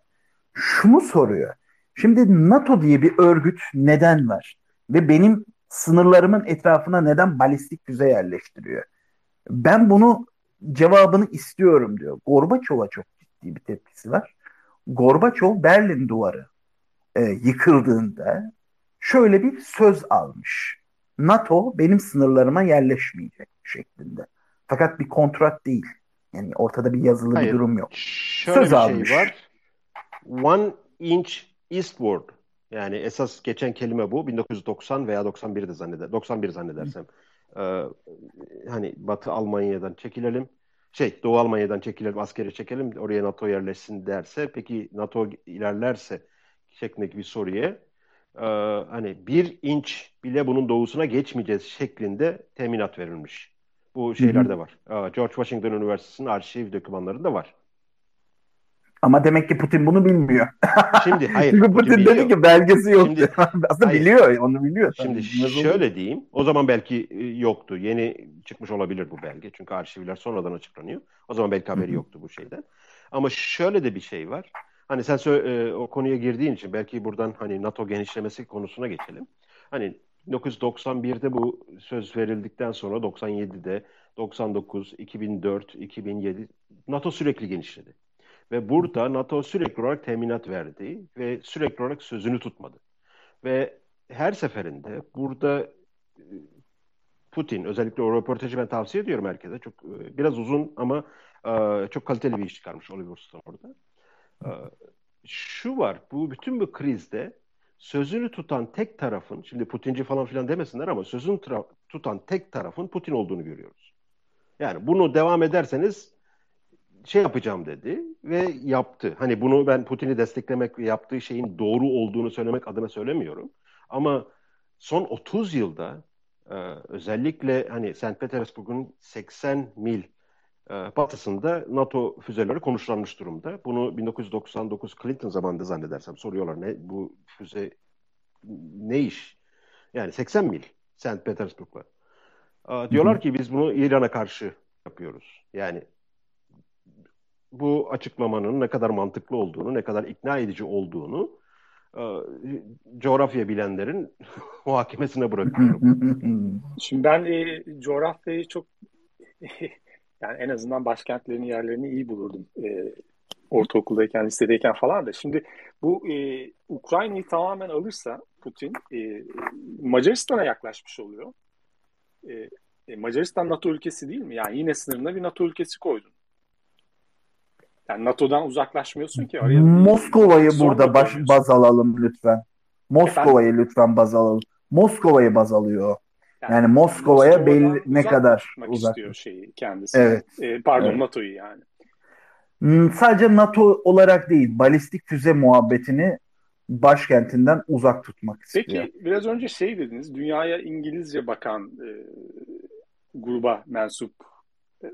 Şunu soruyor. Şimdi NATO diye bir örgüt neden var? Ve benim sınırlarımın etrafına neden balistik füze yerleştiriyor? Ben bunu cevabını istiyorum diyor. Gorbaçov'a çok ciddi bir tepkisi var. Gorbaçov Berlin duvarı e, yıkıldığında şöyle bir söz almış. NATO benim sınırlarıma yerleşmeyecek şeklinde. Fakat bir kontrat değil. Yani ortada bir yazılı Hayır. bir durum yok. Şöyle Söz bir almış. şey var. One inch eastward. Yani esas geçen kelime bu. 1990 veya 91'de zanneder. 91 zannedersem. Ee, hani Batı Almanya'dan çekilelim. Şey Doğu Almanya'dan çekilelim, askeri çekelim. Oraya NATO yerleşsin derse. Peki NATO ilerlerse şeklindeki bir soruya e, hani bir inç bile bunun doğusuna geçmeyeceğiz şeklinde teminat verilmiş. Bu şeylerde var. Ee, George Washington Üniversitesi'nin arşiv dokümanlarında var. Ama demek ki Putin bunu bilmiyor. Şimdi hayır. Çünkü Putin, biliyor. dedi ki belgesi yok. Şimdi- Aslında hayır. biliyor, onu biliyor. Şimdi tabii. Bilmez olur şöyle diyeyim. O zaman belki e, yoktu. Yeni çıkmış olabilir bu belge. Çünkü arşivler sonradan açıklanıyor. O zaman belki haberi yoktu bu şeyden. Ama şöyle de bir şey var. Hani sen sö- e, o konuya girdiğin için belki buradan hani NATO genişlemesi konusuna geçelim. Hani 1991'de bu söz verildikten sonra 97'de 99, 2004, 2007 NATO sürekli genişledi. Ve burada NATO sürekli olarak teminat verdi ve sürekli olarak sözünü tutmadı. Ve her seferinde burada e, Putin özellikle o röportajı ben tavsiye ediyorum herkese. Çok e, biraz uzun ama e, çok kaliteli bir iş çıkarmış Oliver Stone orada. E, Şu var, bu bütün bu krizde sözünü tutan tek tarafın, şimdi Putinci falan filan demesinler ama sözünü tutan tek tarafın Putin olduğunu görüyoruz. Yani bunu devam ederseniz şey yapacağım dedi ve yaptı. Hani bunu ben Putin'i desteklemek ve yaptığı şeyin doğru olduğunu söylemek adına söylemiyorum. Ama son 30 yılda e, özellikle hani St. Petersburg'un 80 mil batısında NATO füzeleri konuşlanmış durumda. Bunu 1999 Clinton zamanında zannedersem soruyorlar ne bu füze ne iş? Yani 80 mil St. Petersburg'la. E, diyorlar ki biz bunu İran'a karşı yapıyoruz. Yani bu açıklamanın ne kadar mantıklı olduğunu, ne kadar ikna edici olduğunu e, coğrafya bilenlerin muhakemesine bırakıyorum. Şimdi ben e, coğrafyayı çok yani en azından başkentlerin yerlerini iyi bulurdum. E, ortaokuldayken, lisedeyken falan da. Şimdi bu e, Ukrayna'yı tamamen alırsa Putin e, Macaristan'a yaklaşmış oluyor. E, e, Macaristan NATO ülkesi değil mi? Yani yine sınırına bir NATO ülkesi koydun. Yani NATO'dan uzaklaşmıyorsun ki. Araya Moskova'yı burada baş, baz alalım lütfen. Moskova'yı lütfen baz alalım. Moskova'yı baz alıyor. Yani, yani Moskova'ya belli ne kadar uzak istiyor şeyi kendisi. Evet. Ee, pardon evet. NATO'yu yani. Hmm, sadece NATO olarak değil, balistik füze muhabbetini başkentinden uzak tutmak istiyor. Peki biraz önce şey dediniz, dünyaya İngilizce bakan e, gruba mensup e,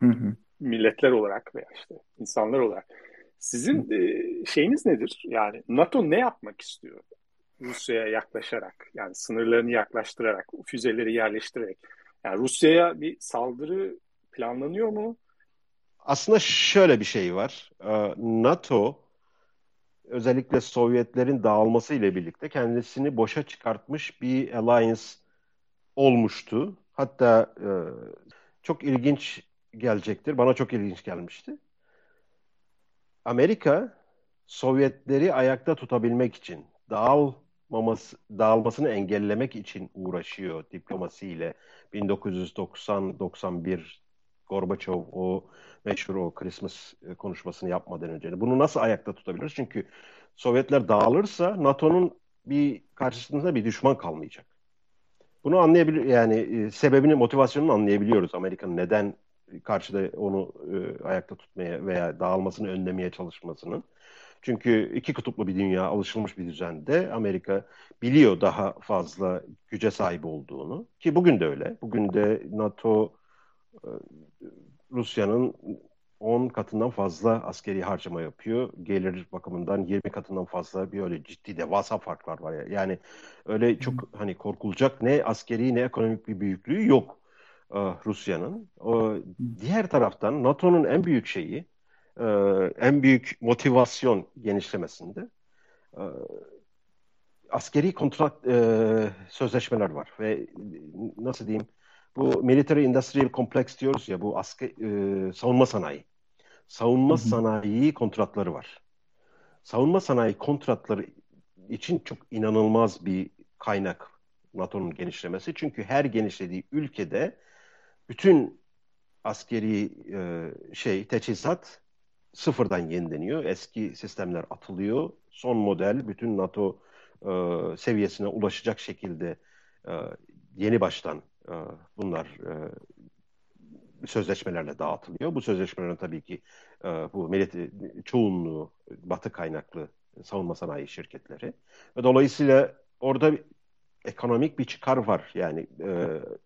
hı hı. milletler olarak veya işte insanlar olarak sizin e, şeyiniz nedir? Yani NATO ne yapmak istiyor? Rusya'ya yaklaşarak yani sınırlarını yaklaştırarak, füzeleri yerleştirerek. Yani Rusya'ya bir saldırı planlanıyor mu? Aslında şöyle bir şey var. Ee, NATO özellikle Sovyetlerin dağılması ile birlikte kendisini boşa çıkartmış bir alliance olmuştu. Hatta e, çok ilginç gelecektir. Bana çok ilginç gelmişti. Amerika Sovyetleri ayakta tutabilmek için dağılmaması, dağılmasını engellemek için uğraşıyor diplomasiyle. 1990-91 Gorbaçov o meşhur o Christmas e, konuşmasını yapmadan önce. Bunu nasıl ayakta tutabiliriz? Çünkü Sovyetler dağılırsa NATO'nun bir karşısında bir düşman kalmayacak. Bunu anlayabilir yani e, sebebini, motivasyonunu anlayabiliyoruz. Amerika'nın neden karşıda onu e, ayakta tutmaya veya dağılmasını önlemeye çalışmasının. Çünkü iki kutuplu bir dünya, alışılmış bir düzende Amerika biliyor daha fazla güce sahip olduğunu. Ki bugün de öyle. Bugün de NATO e, Rusya'nın 10 katından fazla askeri harcama yapıyor. Gelir bakımından 20 katından fazla bir öyle ciddi devasa farklar var. Yani öyle çok hani korkulacak ne askeri ne ekonomik bir büyüklüğü yok e, Rusya'nın. Diğer taraftan NATO'nun en büyük şeyi, e, en büyük motivasyon genişlemesinde e, askeri kontrat sözleşmeler var ve nasıl diyeyim bu military industrial complex diyoruz ya bu asker, e, savunma sanayi. Savunma hı hı. sanayi kontratları var. Savunma sanayi kontratları için çok inanılmaz bir kaynak NATO'nun genişlemesi. Çünkü her genişlediği ülkede bütün askeri e, şey teçhizat sıfırdan yenileniyor. Eski sistemler atılıyor. Son model bütün NATO e, seviyesine ulaşacak şekilde e, yeni baştan e, bunlar e, sözleşmelerle dağıtılıyor. Bu sözleşmelerin tabii ki e, bu millet çoğunluğu batı kaynaklı savunma sanayi şirketleri. Ve dolayısıyla orada ekonomik bir çıkar var. Yani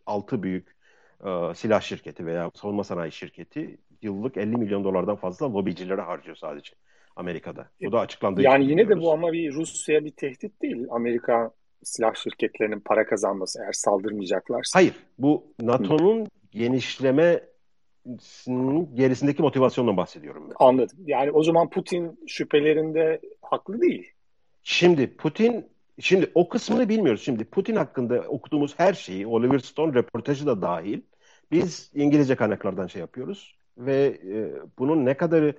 altı büyük silah şirketi veya savunma sanayi şirketi yıllık 50 milyon dolardan fazla lobicilere harcıyor sadece Amerika'da. Bu da açıklandığı Yani yine de bu ama bir Rusya'ya bir tehdit değil. Amerika silah şirketlerinin para kazanması eğer saldırmayacaklarsa. Hayır. Bu NATO'nun genişleme gerisindeki motivasyonla bahsediyorum. Ben. Anladım. Yani o zaman Putin şüphelerinde haklı değil. Şimdi Putin şimdi o kısmını bilmiyoruz. Şimdi Putin hakkında okuduğumuz her şeyi Oliver Stone röportajı da dahil biz İngilizce kaynaklardan şey yapıyoruz ve e, bunun ne kadarı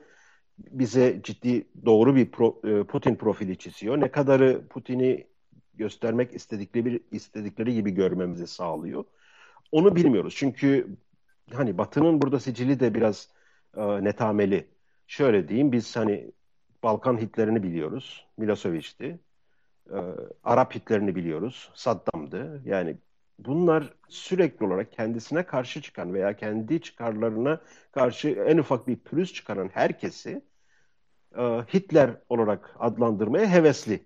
bize ciddi doğru bir pro, e, Putin profili çiziyor, ne kadarı Putin'i göstermek istedikleri istedikleri gibi görmemizi sağlıyor. Onu bilmiyoruz. Çünkü hani Batı'nın burada sicili de biraz e, netameli. Şöyle diyeyim biz hani Balkan Hitlerini biliyoruz. Milosevic'ti. E, Arap Hitlerini biliyoruz. Saddam'dı. Yani bunlar sürekli olarak kendisine karşı çıkan veya kendi çıkarlarına karşı en ufak bir pürüz çıkaran herkesi e, Hitler olarak adlandırmaya hevesli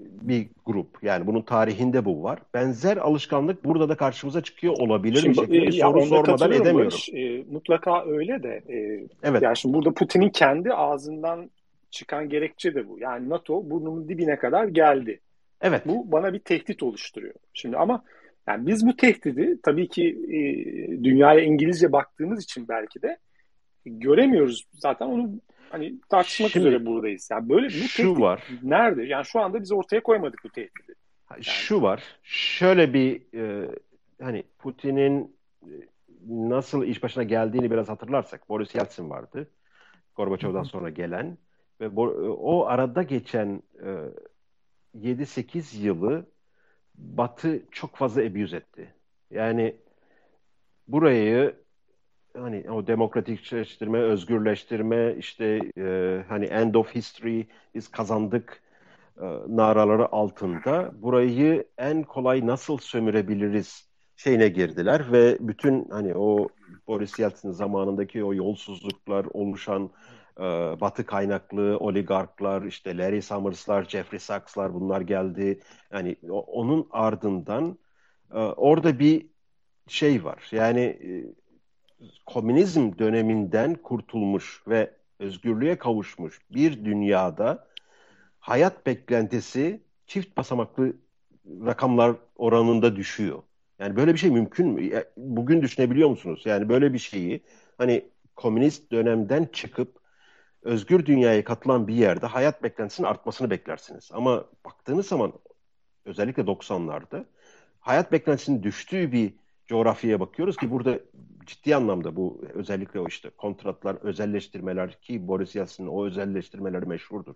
bir grup. Yani bunun tarihinde bu var. Benzer alışkanlık burada da karşımıza çıkıyor olabilir şimdi, mi şeklinde bir soru sormadan edemiyorum. E, mutlaka öyle de. E, evet. Yani şimdi burada Putin'in kendi ağzından çıkan gerekçe de bu. Yani NATO burnunun dibine kadar geldi. Evet. Bu bana bir tehdit oluşturuyor. Şimdi ama yani biz bu tehdidi tabii ki e, dünyaya İngilizce baktığımız için belki de göremiyoruz. Zaten onu hani tartışmak Şimdi, üzere buradayız. Yani böyle bu şu tehdit var. nerede? Yani şu anda biz ortaya koymadık bu tehdidi. Yani. Şu var. Şöyle bir e, hani Putin'in e, nasıl iş başına geldiğini biraz hatırlarsak Boris Yeltsin vardı. Gorbaçov'dan sonra gelen ve o arada geçen e, 7-8 yılı Batı çok fazla abuse etti. Yani burayı hani o demokratikleştirme, özgürleştirme, işte e, hani end of history biz kazandık e, naraları altında burayı en kolay nasıl sömürebiliriz şeyine girdiler ve bütün hani o Boris Yeltsin zamanındaki o yolsuzluklar oluşan e, batı kaynaklı oligarklar işte Larry Summers'lar, Jeffrey Sachs'lar bunlar geldi. Yani onun ardından e, orada bir şey var. Yani e, komünizm döneminden kurtulmuş ve özgürlüğe kavuşmuş bir dünyada hayat beklentisi çift basamaklı rakamlar oranında düşüyor. Yani böyle bir şey mümkün mü? Bugün düşünebiliyor musunuz? Yani böyle bir şeyi hani komünist dönemden çıkıp özgür dünyaya katılan bir yerde hayat beklentisinin artmasını beklersiniz. Ama baktığınız zaman özellikle 90'larda hayat beklentisinin düştüğü bir coğrafyaya bakıyoruz ki burada ciddi anlamda bu özellikle o işte kontratlar, özelleştirmeler ki Boris Yeltsin'in o özelleştirmeleri meşhurdur.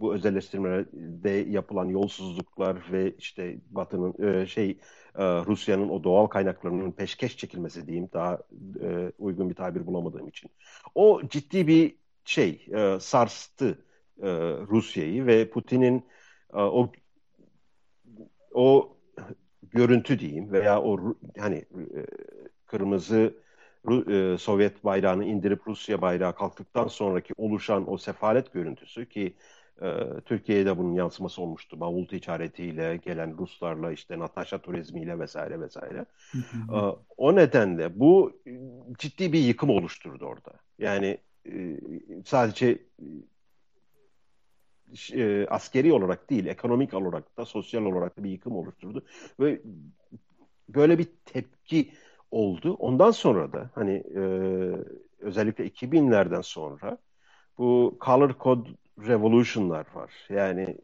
Bu özelleştirmelerde yapılan yolsuzluklar ve işte Batı'nın e, şey e, Rusya'nın o doğal kaynaklarının peşkeş çekilmesi diyeyim daha e, uygun bir tabir bulamadığım için. O ciddi bir şey sarstı Rusya'yı ve Putin'in o o görüntü diyeyim veya o hani e, kırmızı e, Sovyet bayrağını indirip Rusya bayrağı kalktıktan sonraki oluşan o sefalet görüntüsü ki e, Türkiye'de bunun yansıması olmuştu. Bavul ticaretiyle gelen Ruslarla işte Natasha turizmiyle vesaire vesaire. e, o nedenle bu ciddi bir yıkım oluşturdu orada. Yani e, sadece e, askeri olarak değil, ekonomik olarak da sosyal olarak da bir yıkım oluşturdu. Ve böyle bir tepki oldu. Ondan sonra da hani e, özellikle 2000'lerden sonra bu Color Code Revolution'lar var. Yani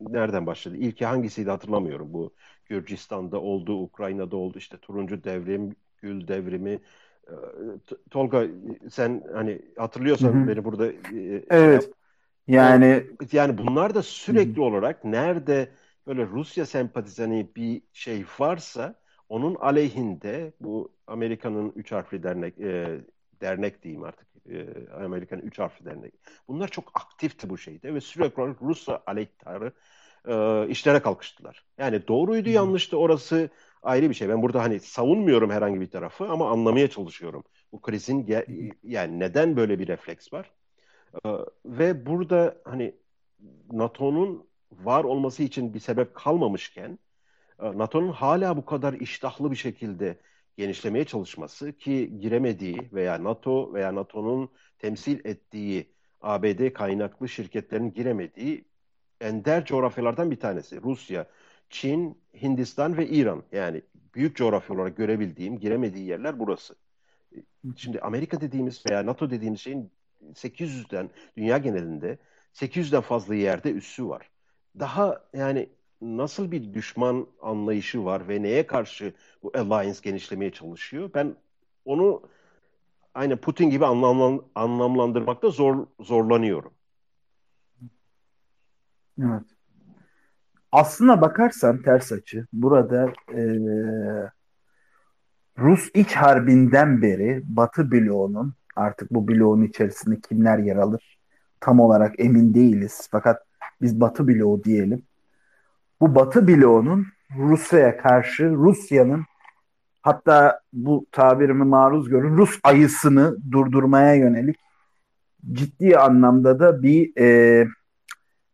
nereden başladı? İlki hangisiydi hatırlamıyorum. Bu Gürcistan'da oldu, Ukrayna'da oldu. İşte turuncu devrim, gül devrimi. E, Tolga sen hani hatırlıyorsan Hı-hı. beni burada e, evet. Yani yani bunlar da sürekli Hı. olarak nerede böyle Rusya sempatizanı bir şey varsa onun aleyhinde bu Amerika'nın üç harfli dernek e, dernek diyeyim artık e, Amerika'nın üç harfli dernek. Bunlar çok aktifti bu şeyde ve sürekli olarak Rusya aleyhtarı e, işlere kalkıştılar. Yani doğruydu yanlıştı orası ayrı bir şey. Ben burada hani savunmuyorum herhangi bir tarafı ama anlamaya çalışıyorum. Bu krizin yani neden böyle bir refleks var? Ee, ve burada hani NATO'nun var olması için bir sebep kalmamışken e, NATO'nun hala bu kadar iştahlı bir şekilde genişlemeye çalışması ki giremediği veya NATO veya NATO'nun temsil ettiği ABD kaynaklı şirketlerin giremediği ender coğrafyalardan bir tanesi. Rusya, Çin, Hindistan ve İran. Yani büyük coğrafya olarak görebildiğim, giremediği yerler burası. Şimdi Amerika dediğimiz veya NATO dediğimiz şeyin 800'den dünya genelinde 800'den fazla yerde üssü var. Daha yani nasıl bir düşman anlayışı var ve neye karşı bu alliance genişlemeye çalışıyor? Ben onu aynı Putin gibi anlamlan, anlamlandırmakta zor zorlanıyorum. Evet. Aslına bakarsan ters açı burada e, Rus iç harbinden beri Batı bloğunun Artık bu bloğun içerisinde kimler yer alır tam olarak emin değiliz. Fakat biz Batı bloğu diyelim. Bu Batı bloğunun Rusya'ya karşı Rusya'nın hatta bu tabirimi maruz görün Rus ayısını durdurmaya yönelik ciddi anlamda da bir e,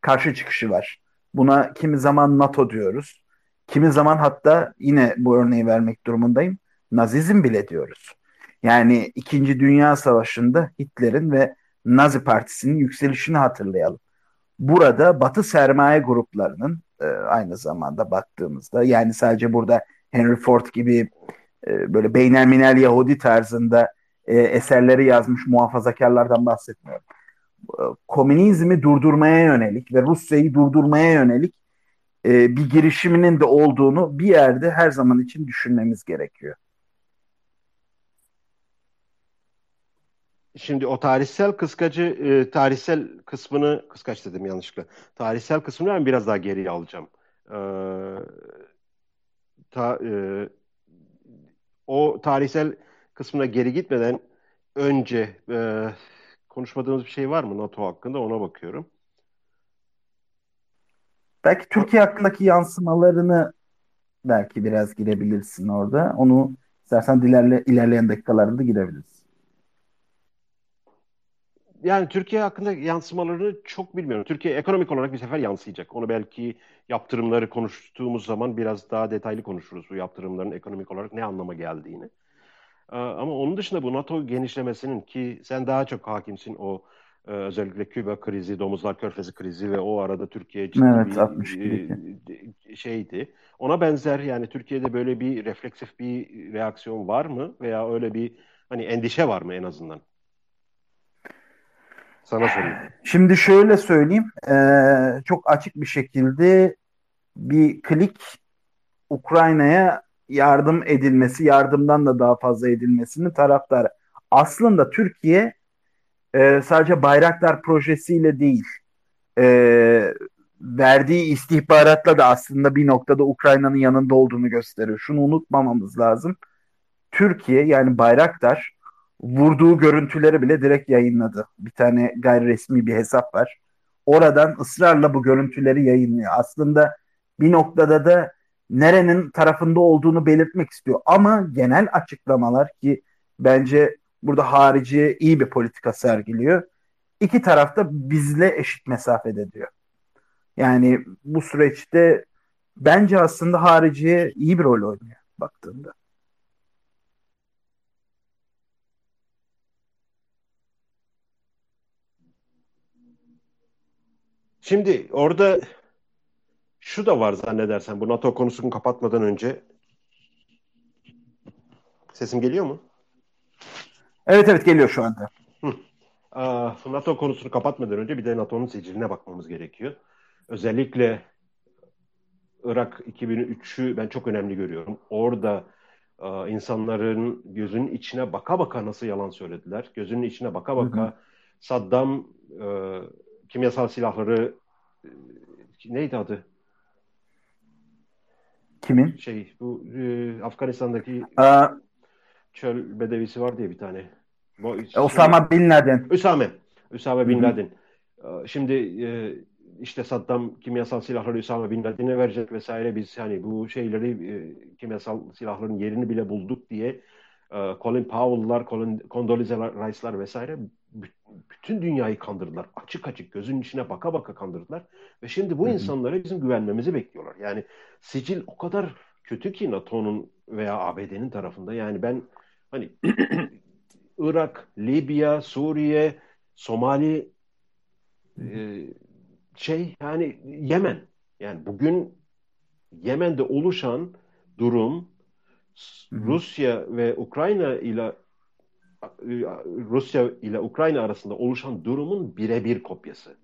karşı çıkışı var. Buna kimi zaman NATO diyoruz. Kimi zaman hatta yine bu örneği vermek durumundayım. Nazizm bile diyoruz. Yani İkinci Dünya Savaşı'nda Hitler'in ve Nazi Partisi'nin yükselişini hatırlayalım. Burada Batı sermaye gruplarının e, aynı zamanda baktığımızda yani sadece burada Henry Ford gibi e, böyle beynelminel Yahudi tarzında e, eserleri yazmış muhafazakarlardan bahsetmiyorum. Komünizmi durdurmaya yönelik ve Rusya'yı durdurmaya yönelik e, bir girişiminin de olduğunu bir yerde her zaman için düşünmemiz gerekiyor. Şimdi o tarihsel kıskacı, e, tarihsel kısmını, kıskaç dedim yanlışlıkla. Tarihsel kısmını ben biraz daha geriye alacağım. E, ta, e, o tarihsel kısmına geri gitmeden önce e, konuşmadığımız bir şey var mı NATO hakkında ona bakıyorum. Belki Türkiye hakkındaki yansımalarını belki biraz girebilirsin orada. Onu istersen ilerle, ilerleyen dakikalarda girebiliriz. Yani Türkiye hakkında yansımalarını çok bilmiyorum. Türkiye ekonomik olarak bir sefer yansıyacak. Onu belki yaptırımları konuştuğumuz zaman biraz daha detaylı konuşuruz. Bu yaptırımların ekonomik olarak ne anlama geldiğini. Ee, ama onun dışında bu NATO genişlemesinin ki sen daha çok hakimsin o e, özellikle Küba krizi, Domuzlar Körfezi krizi ve o arada Türkiye ciddi evet, bir e, şeydi. Ona benzer yani Türkiye'de böyle bir refleksif bir reaksiyon var mı veya öyle bir hani endişe var mı en azından? Sana sorayım. Şimdi şöyle söyleyeyim. Ee, çok açık bir şekilde bir klik Ukrayna'ya yardım edilmesi, yardımdan da daha fazla edilmesini taraftarı. Aslında Türkiye e, sadece Bayraktar projesiyle değil, e, verdiği istihbaratla da aslında bir noktada Ukrayna'nın yanında olduğunu gösteriyor. Şunu unutmamamız lazım. Türkiye yani Bayraktar vurduğu görüntüleri bile direkt yayınladı. Bir tane gayri resmi bir hesap var. Oradan ısrarla bu görüntüleri yayınlıyor. Aslında bir noktada da nerenin tarafında olduğunu belirtmek istiyor. Ama genel açıklamalar ki bence burada harici iyi bir politika sergiliyor. İki tarafta bizle eşit mesafede diyor. Yani bu süreçte bence aslında hariciye iyi bir rol oynuyor baktığında. Şimdi orada şu da var zannedersen bu NATO konusunu kapatmadan önce. Sesim geliyor mu? Evet evet geliyor şu anda. NATO konusunu kapatmadan önce bir de NATO'nun siciline bakmamız gerekiyor. Özellikle Irak 2003'ü ben çok önemli görüyorum. Orada insanların gözünün içine baka baka nasıl yalan söylediler. Gözünün içine baka baka hı hı. Saddam e, kimyasal silahları e, neydi adı? Kimin? Şey bu e, Afganistan'daki Aa, çöl bedevisi var diye bir tane. Bu, Osama Bin Laden. Üsame. Üsame Bin Laden. Şimdi e, işte Saddam kimyasal silahları Üsame Bin Laden'e verecek vesaire biz hani bu şeyleri e, kimyasal silahların yerini bile bulduk diye e, Colin Powell'lar, Colin, Condoleezza Rice'lar vesaire bütün dünyayı kandırdılar. Açık açık gözünün içine baka baka kandırdılar. Ve şimdi bu insanlara bizim güvenmemizi bekliyorlar. Yani sicil o kadar kötü ki NATO'nun veya ABD'nin tarafında. Yani ben hani Irak, Libya, Suriye, Somali e, şey yani Yemen. Yani bugün Yemen'de oluşan durum Rusya ve Ukrayna ile Rusya ile Ukrayna arasında oluşan durumun birebir kopyası.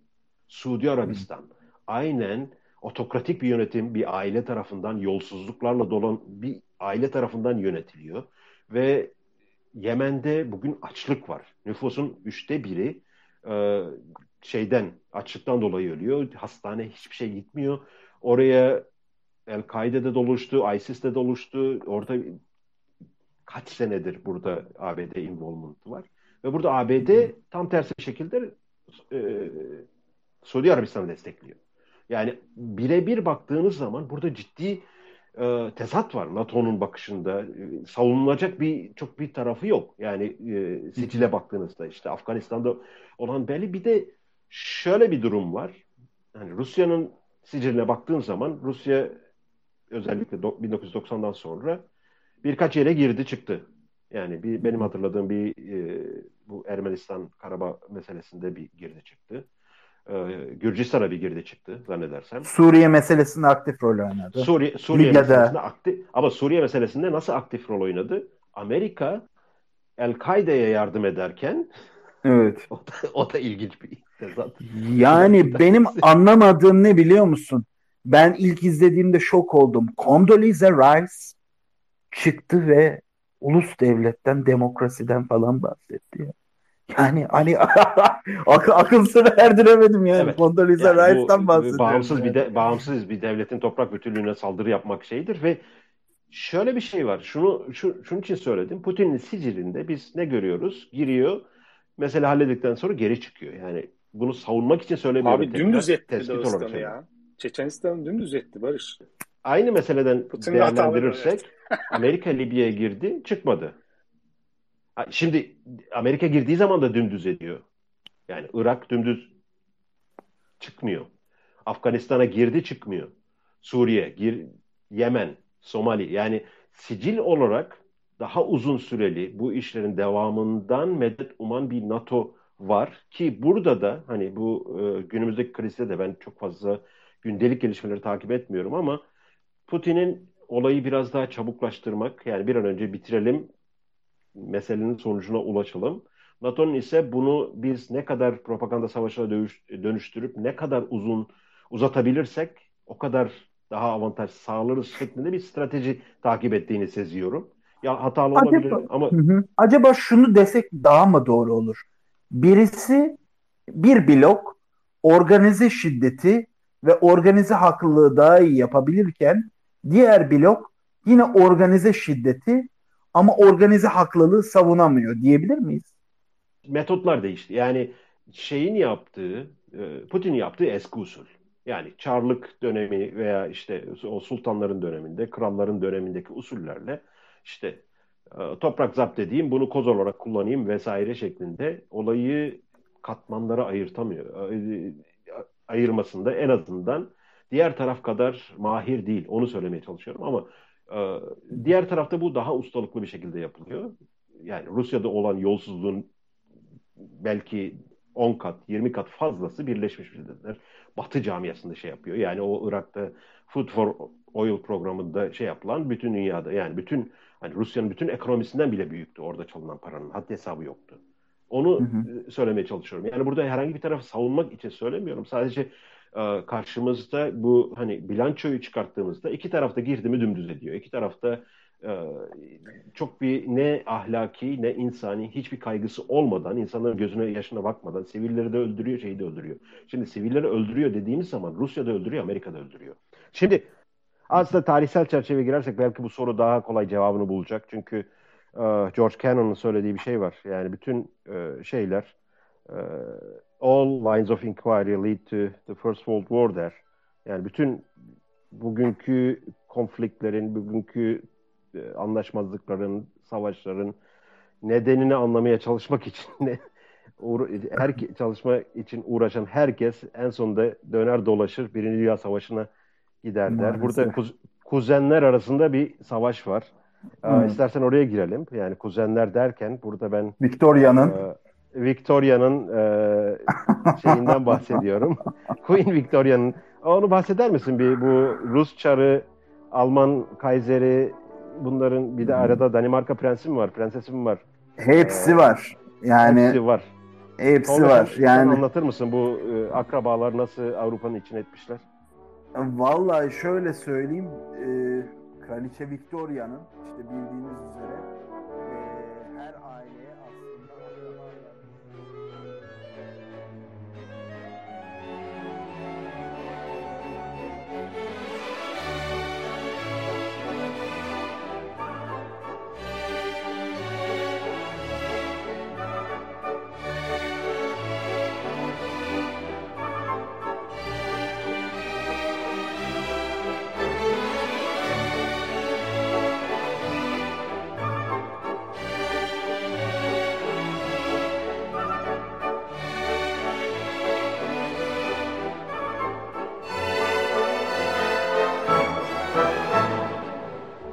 Suudi Arabistan aynen otokratik bir yönetim bir aile tarafından yolsuzluklarla dolan bir aile tarafından yönetiliyor ve Yemen'de bugün açlık var. Nüfusun üçte biri e, şeyden açlıktan dolayı ölüyor. Hastane hiçbir şey gitmiyor. Oraya El-Kaide'de doluştu, ISIS'te doluştu. Orada kaç senedir burada ABD involvement'ı var. Ve burada ABD tam tersi şekilde e, Suudi Arabistan'ı destekliyor. Yani birebir baktığınız zaman burada ciddi e, tezat var NATO'nun bakışında. E, savunulacak bir çok bir tarafı yok. Yani e, Sicil'e baktığınızda işte Afganistan'da olan belli bir de şöyle bir durum var. Yani Rusya'nın Sicil'ine baktığın zaman Rusya özellikle 1990'dan sonra birkaç yere girdi çıktı. Yani bir benim hatırladığım bir e, bu Ermenistan Karabağ meselesinde bir girdi çıktı. E, Gürcistan'a bir girdi çıktı zannedersem. Suriye meselesinde aktif rol oynadı. Suriye, Suriye Libya'da. meselesinde aktif ama Suriye meselesinde nasıl aktif rol oynadı? Amerika El-Kaide'ye yardım ederken Evet. o da, o da ilginç bir tezat. Yani benim anlamadığım ne biliyor musun? Ben ilk izlediğimde şok oldum. Condoleezza Rice çıktı ve ulus devletten, demokrasiden falan bahsetti. Ya. Yani hani akıl, akıl erdiremedim yani. Evet. Condoleezza yani Rice'dan bahsediyorum. Bağımsız yani. bir de, bağımsız bir devletin toprak bütünlüğüne saldırı yapmak şeydir ve şöyle bir şey var. Şunu şu, şunun için söyledim. Putin'in sicilinde biz ne görüyoruz? Giriyor. Mesela halledikten sonra geri çıkıyor. Yani bunu savunmak için söylemiyorum. Abi tekrar. dümdüz etti Dağıstan'ı ya. Çeçenistan'ı dümdüz etti Barış. Aynı meseleden Putin'in değerlendirirsek Amerika Libya'ya girdi, çıkmadı. Şimdi Amerika girdiği zaman da dümdüz ediyor. Yani Irak dümdüz çıkmıyor. Afganistan'a girdi çıkmıyor. Suriye, gir, Yemen, Somali yani sicil olarak daha uzun süreli bu işlerin devamından medet uman bir NATO var ki burada da hani bu e, günümüzdeki krizde de ben çok fazla gündelik gelişmeleri takip etmiyorum ama Putin'in olayı biraz daha çabuklaştırmak yani bir an önce bitirelim meselenin sonucuna ulaşalım. NATO'nun ise bunu biz ne kadar propaganda savaşına dönüştürüp ne kadar uzun uzatabilirsek o kadar daha avantaj sağlarız şeklinde bir strateji takip ettiğini seziyorum. Ya hatalı acaba, olabilir ama... Hı hı. Acaba şunu desek daha mı doğru olur? Birisi bir blok organize şiddeti ve organize haklılığı daha iyi yapabilirken diğer blok yine organize şiddeti ama organize haklılığı savunamıyor diyebilir miyiz? Metotlar değişti. Yani şeyin yaptığı, e, Putin yaptığı eski usul. Yani Çarlık dönemi veya işte o sultanların döneminde, kralların dönemindeki usullerle işte e, toprak zapt edeyim, bunu koz olarak kullanayım vesaire şeklinde olayı katmanlara ayırtamıyor. Ayırmasında en azından diğer taraf kadar mahir değil. Onu söylemeye çalışıyorum ama e, diğer tarafta bu daha ustalıklı bir şekilde yapılıyor. Yani Rusya'da olan yolsuzluğun belki 10 kat, 20 kat fazlası Birleşmiş Milletler Batı camiasında şey yapıyor. Yani o Irak'ta Food for Oil programında şey yapılan bütün dünyada yani bütün hani Rusya'nın bütün ekonomisinden bile büyüktü orada çalınan paranın. Haddi hesabı yoktu. Onu hı hı. söylemeye çalışıyorum. Yani burada herhangi bir tarafı savunmak için söylemiyorum. Sadece e, karşımızda bu hani bilançoyu çıkarttığımızda iki tarafta girdi mi dümdüz ediyor. İki tarafta e, çok bir ne ahlaki ne insani hiçbir kaygısı olmadan insanların gözüne yaşına bakmadan sivilleri de öldürüyor şeyi de öldürüyor. Şimdi sivilleri öldürüyor dediğimiz zaman Rusya da öldürüyor Amerika da öldürüyor. Şimdi aslında tarihsel çerçeve girersek belki bu soru daha kolay cevabını bulacak. Çünkü e, George Cannon'ın söylediği bir şey var. Yani bütün e, şeyler all lines of inquiry lead to the First World War der. Yani bütün bugünkü konfliktlerin, bugünkü e, anlaşmazlıkların, savaşların nedenini anlamaya çalışmak için her çalışma için uğraşan herkes en sonunda döner dolaşır Birinci Dünya Savaşı'na gider der. Burada kuz, kuzenler arasında bir savaş var. Hmm. Ee, istersen oraya girelim. Yani kuzenler derken burada ben Victoria'nın e, Victoria'nın e, şeyinden bahsediyorum. Queen Victoria'nın. Onu bahseder misin bir bu Rus çarı, Alman kayseri bunların bir de arada Danimarka prensi mi var, prensesi mi var? Hepsi ee, var. Yani hepsi var. Hepsi Sonra var. Sen, yani sen anlatır mısın bu e, akrabalar nasıl Avrupa'nın içine etmişler? Vallahi şöyle söyleyeyim. E, Kraliçe Victoria'nın işte bildiğiniz üzere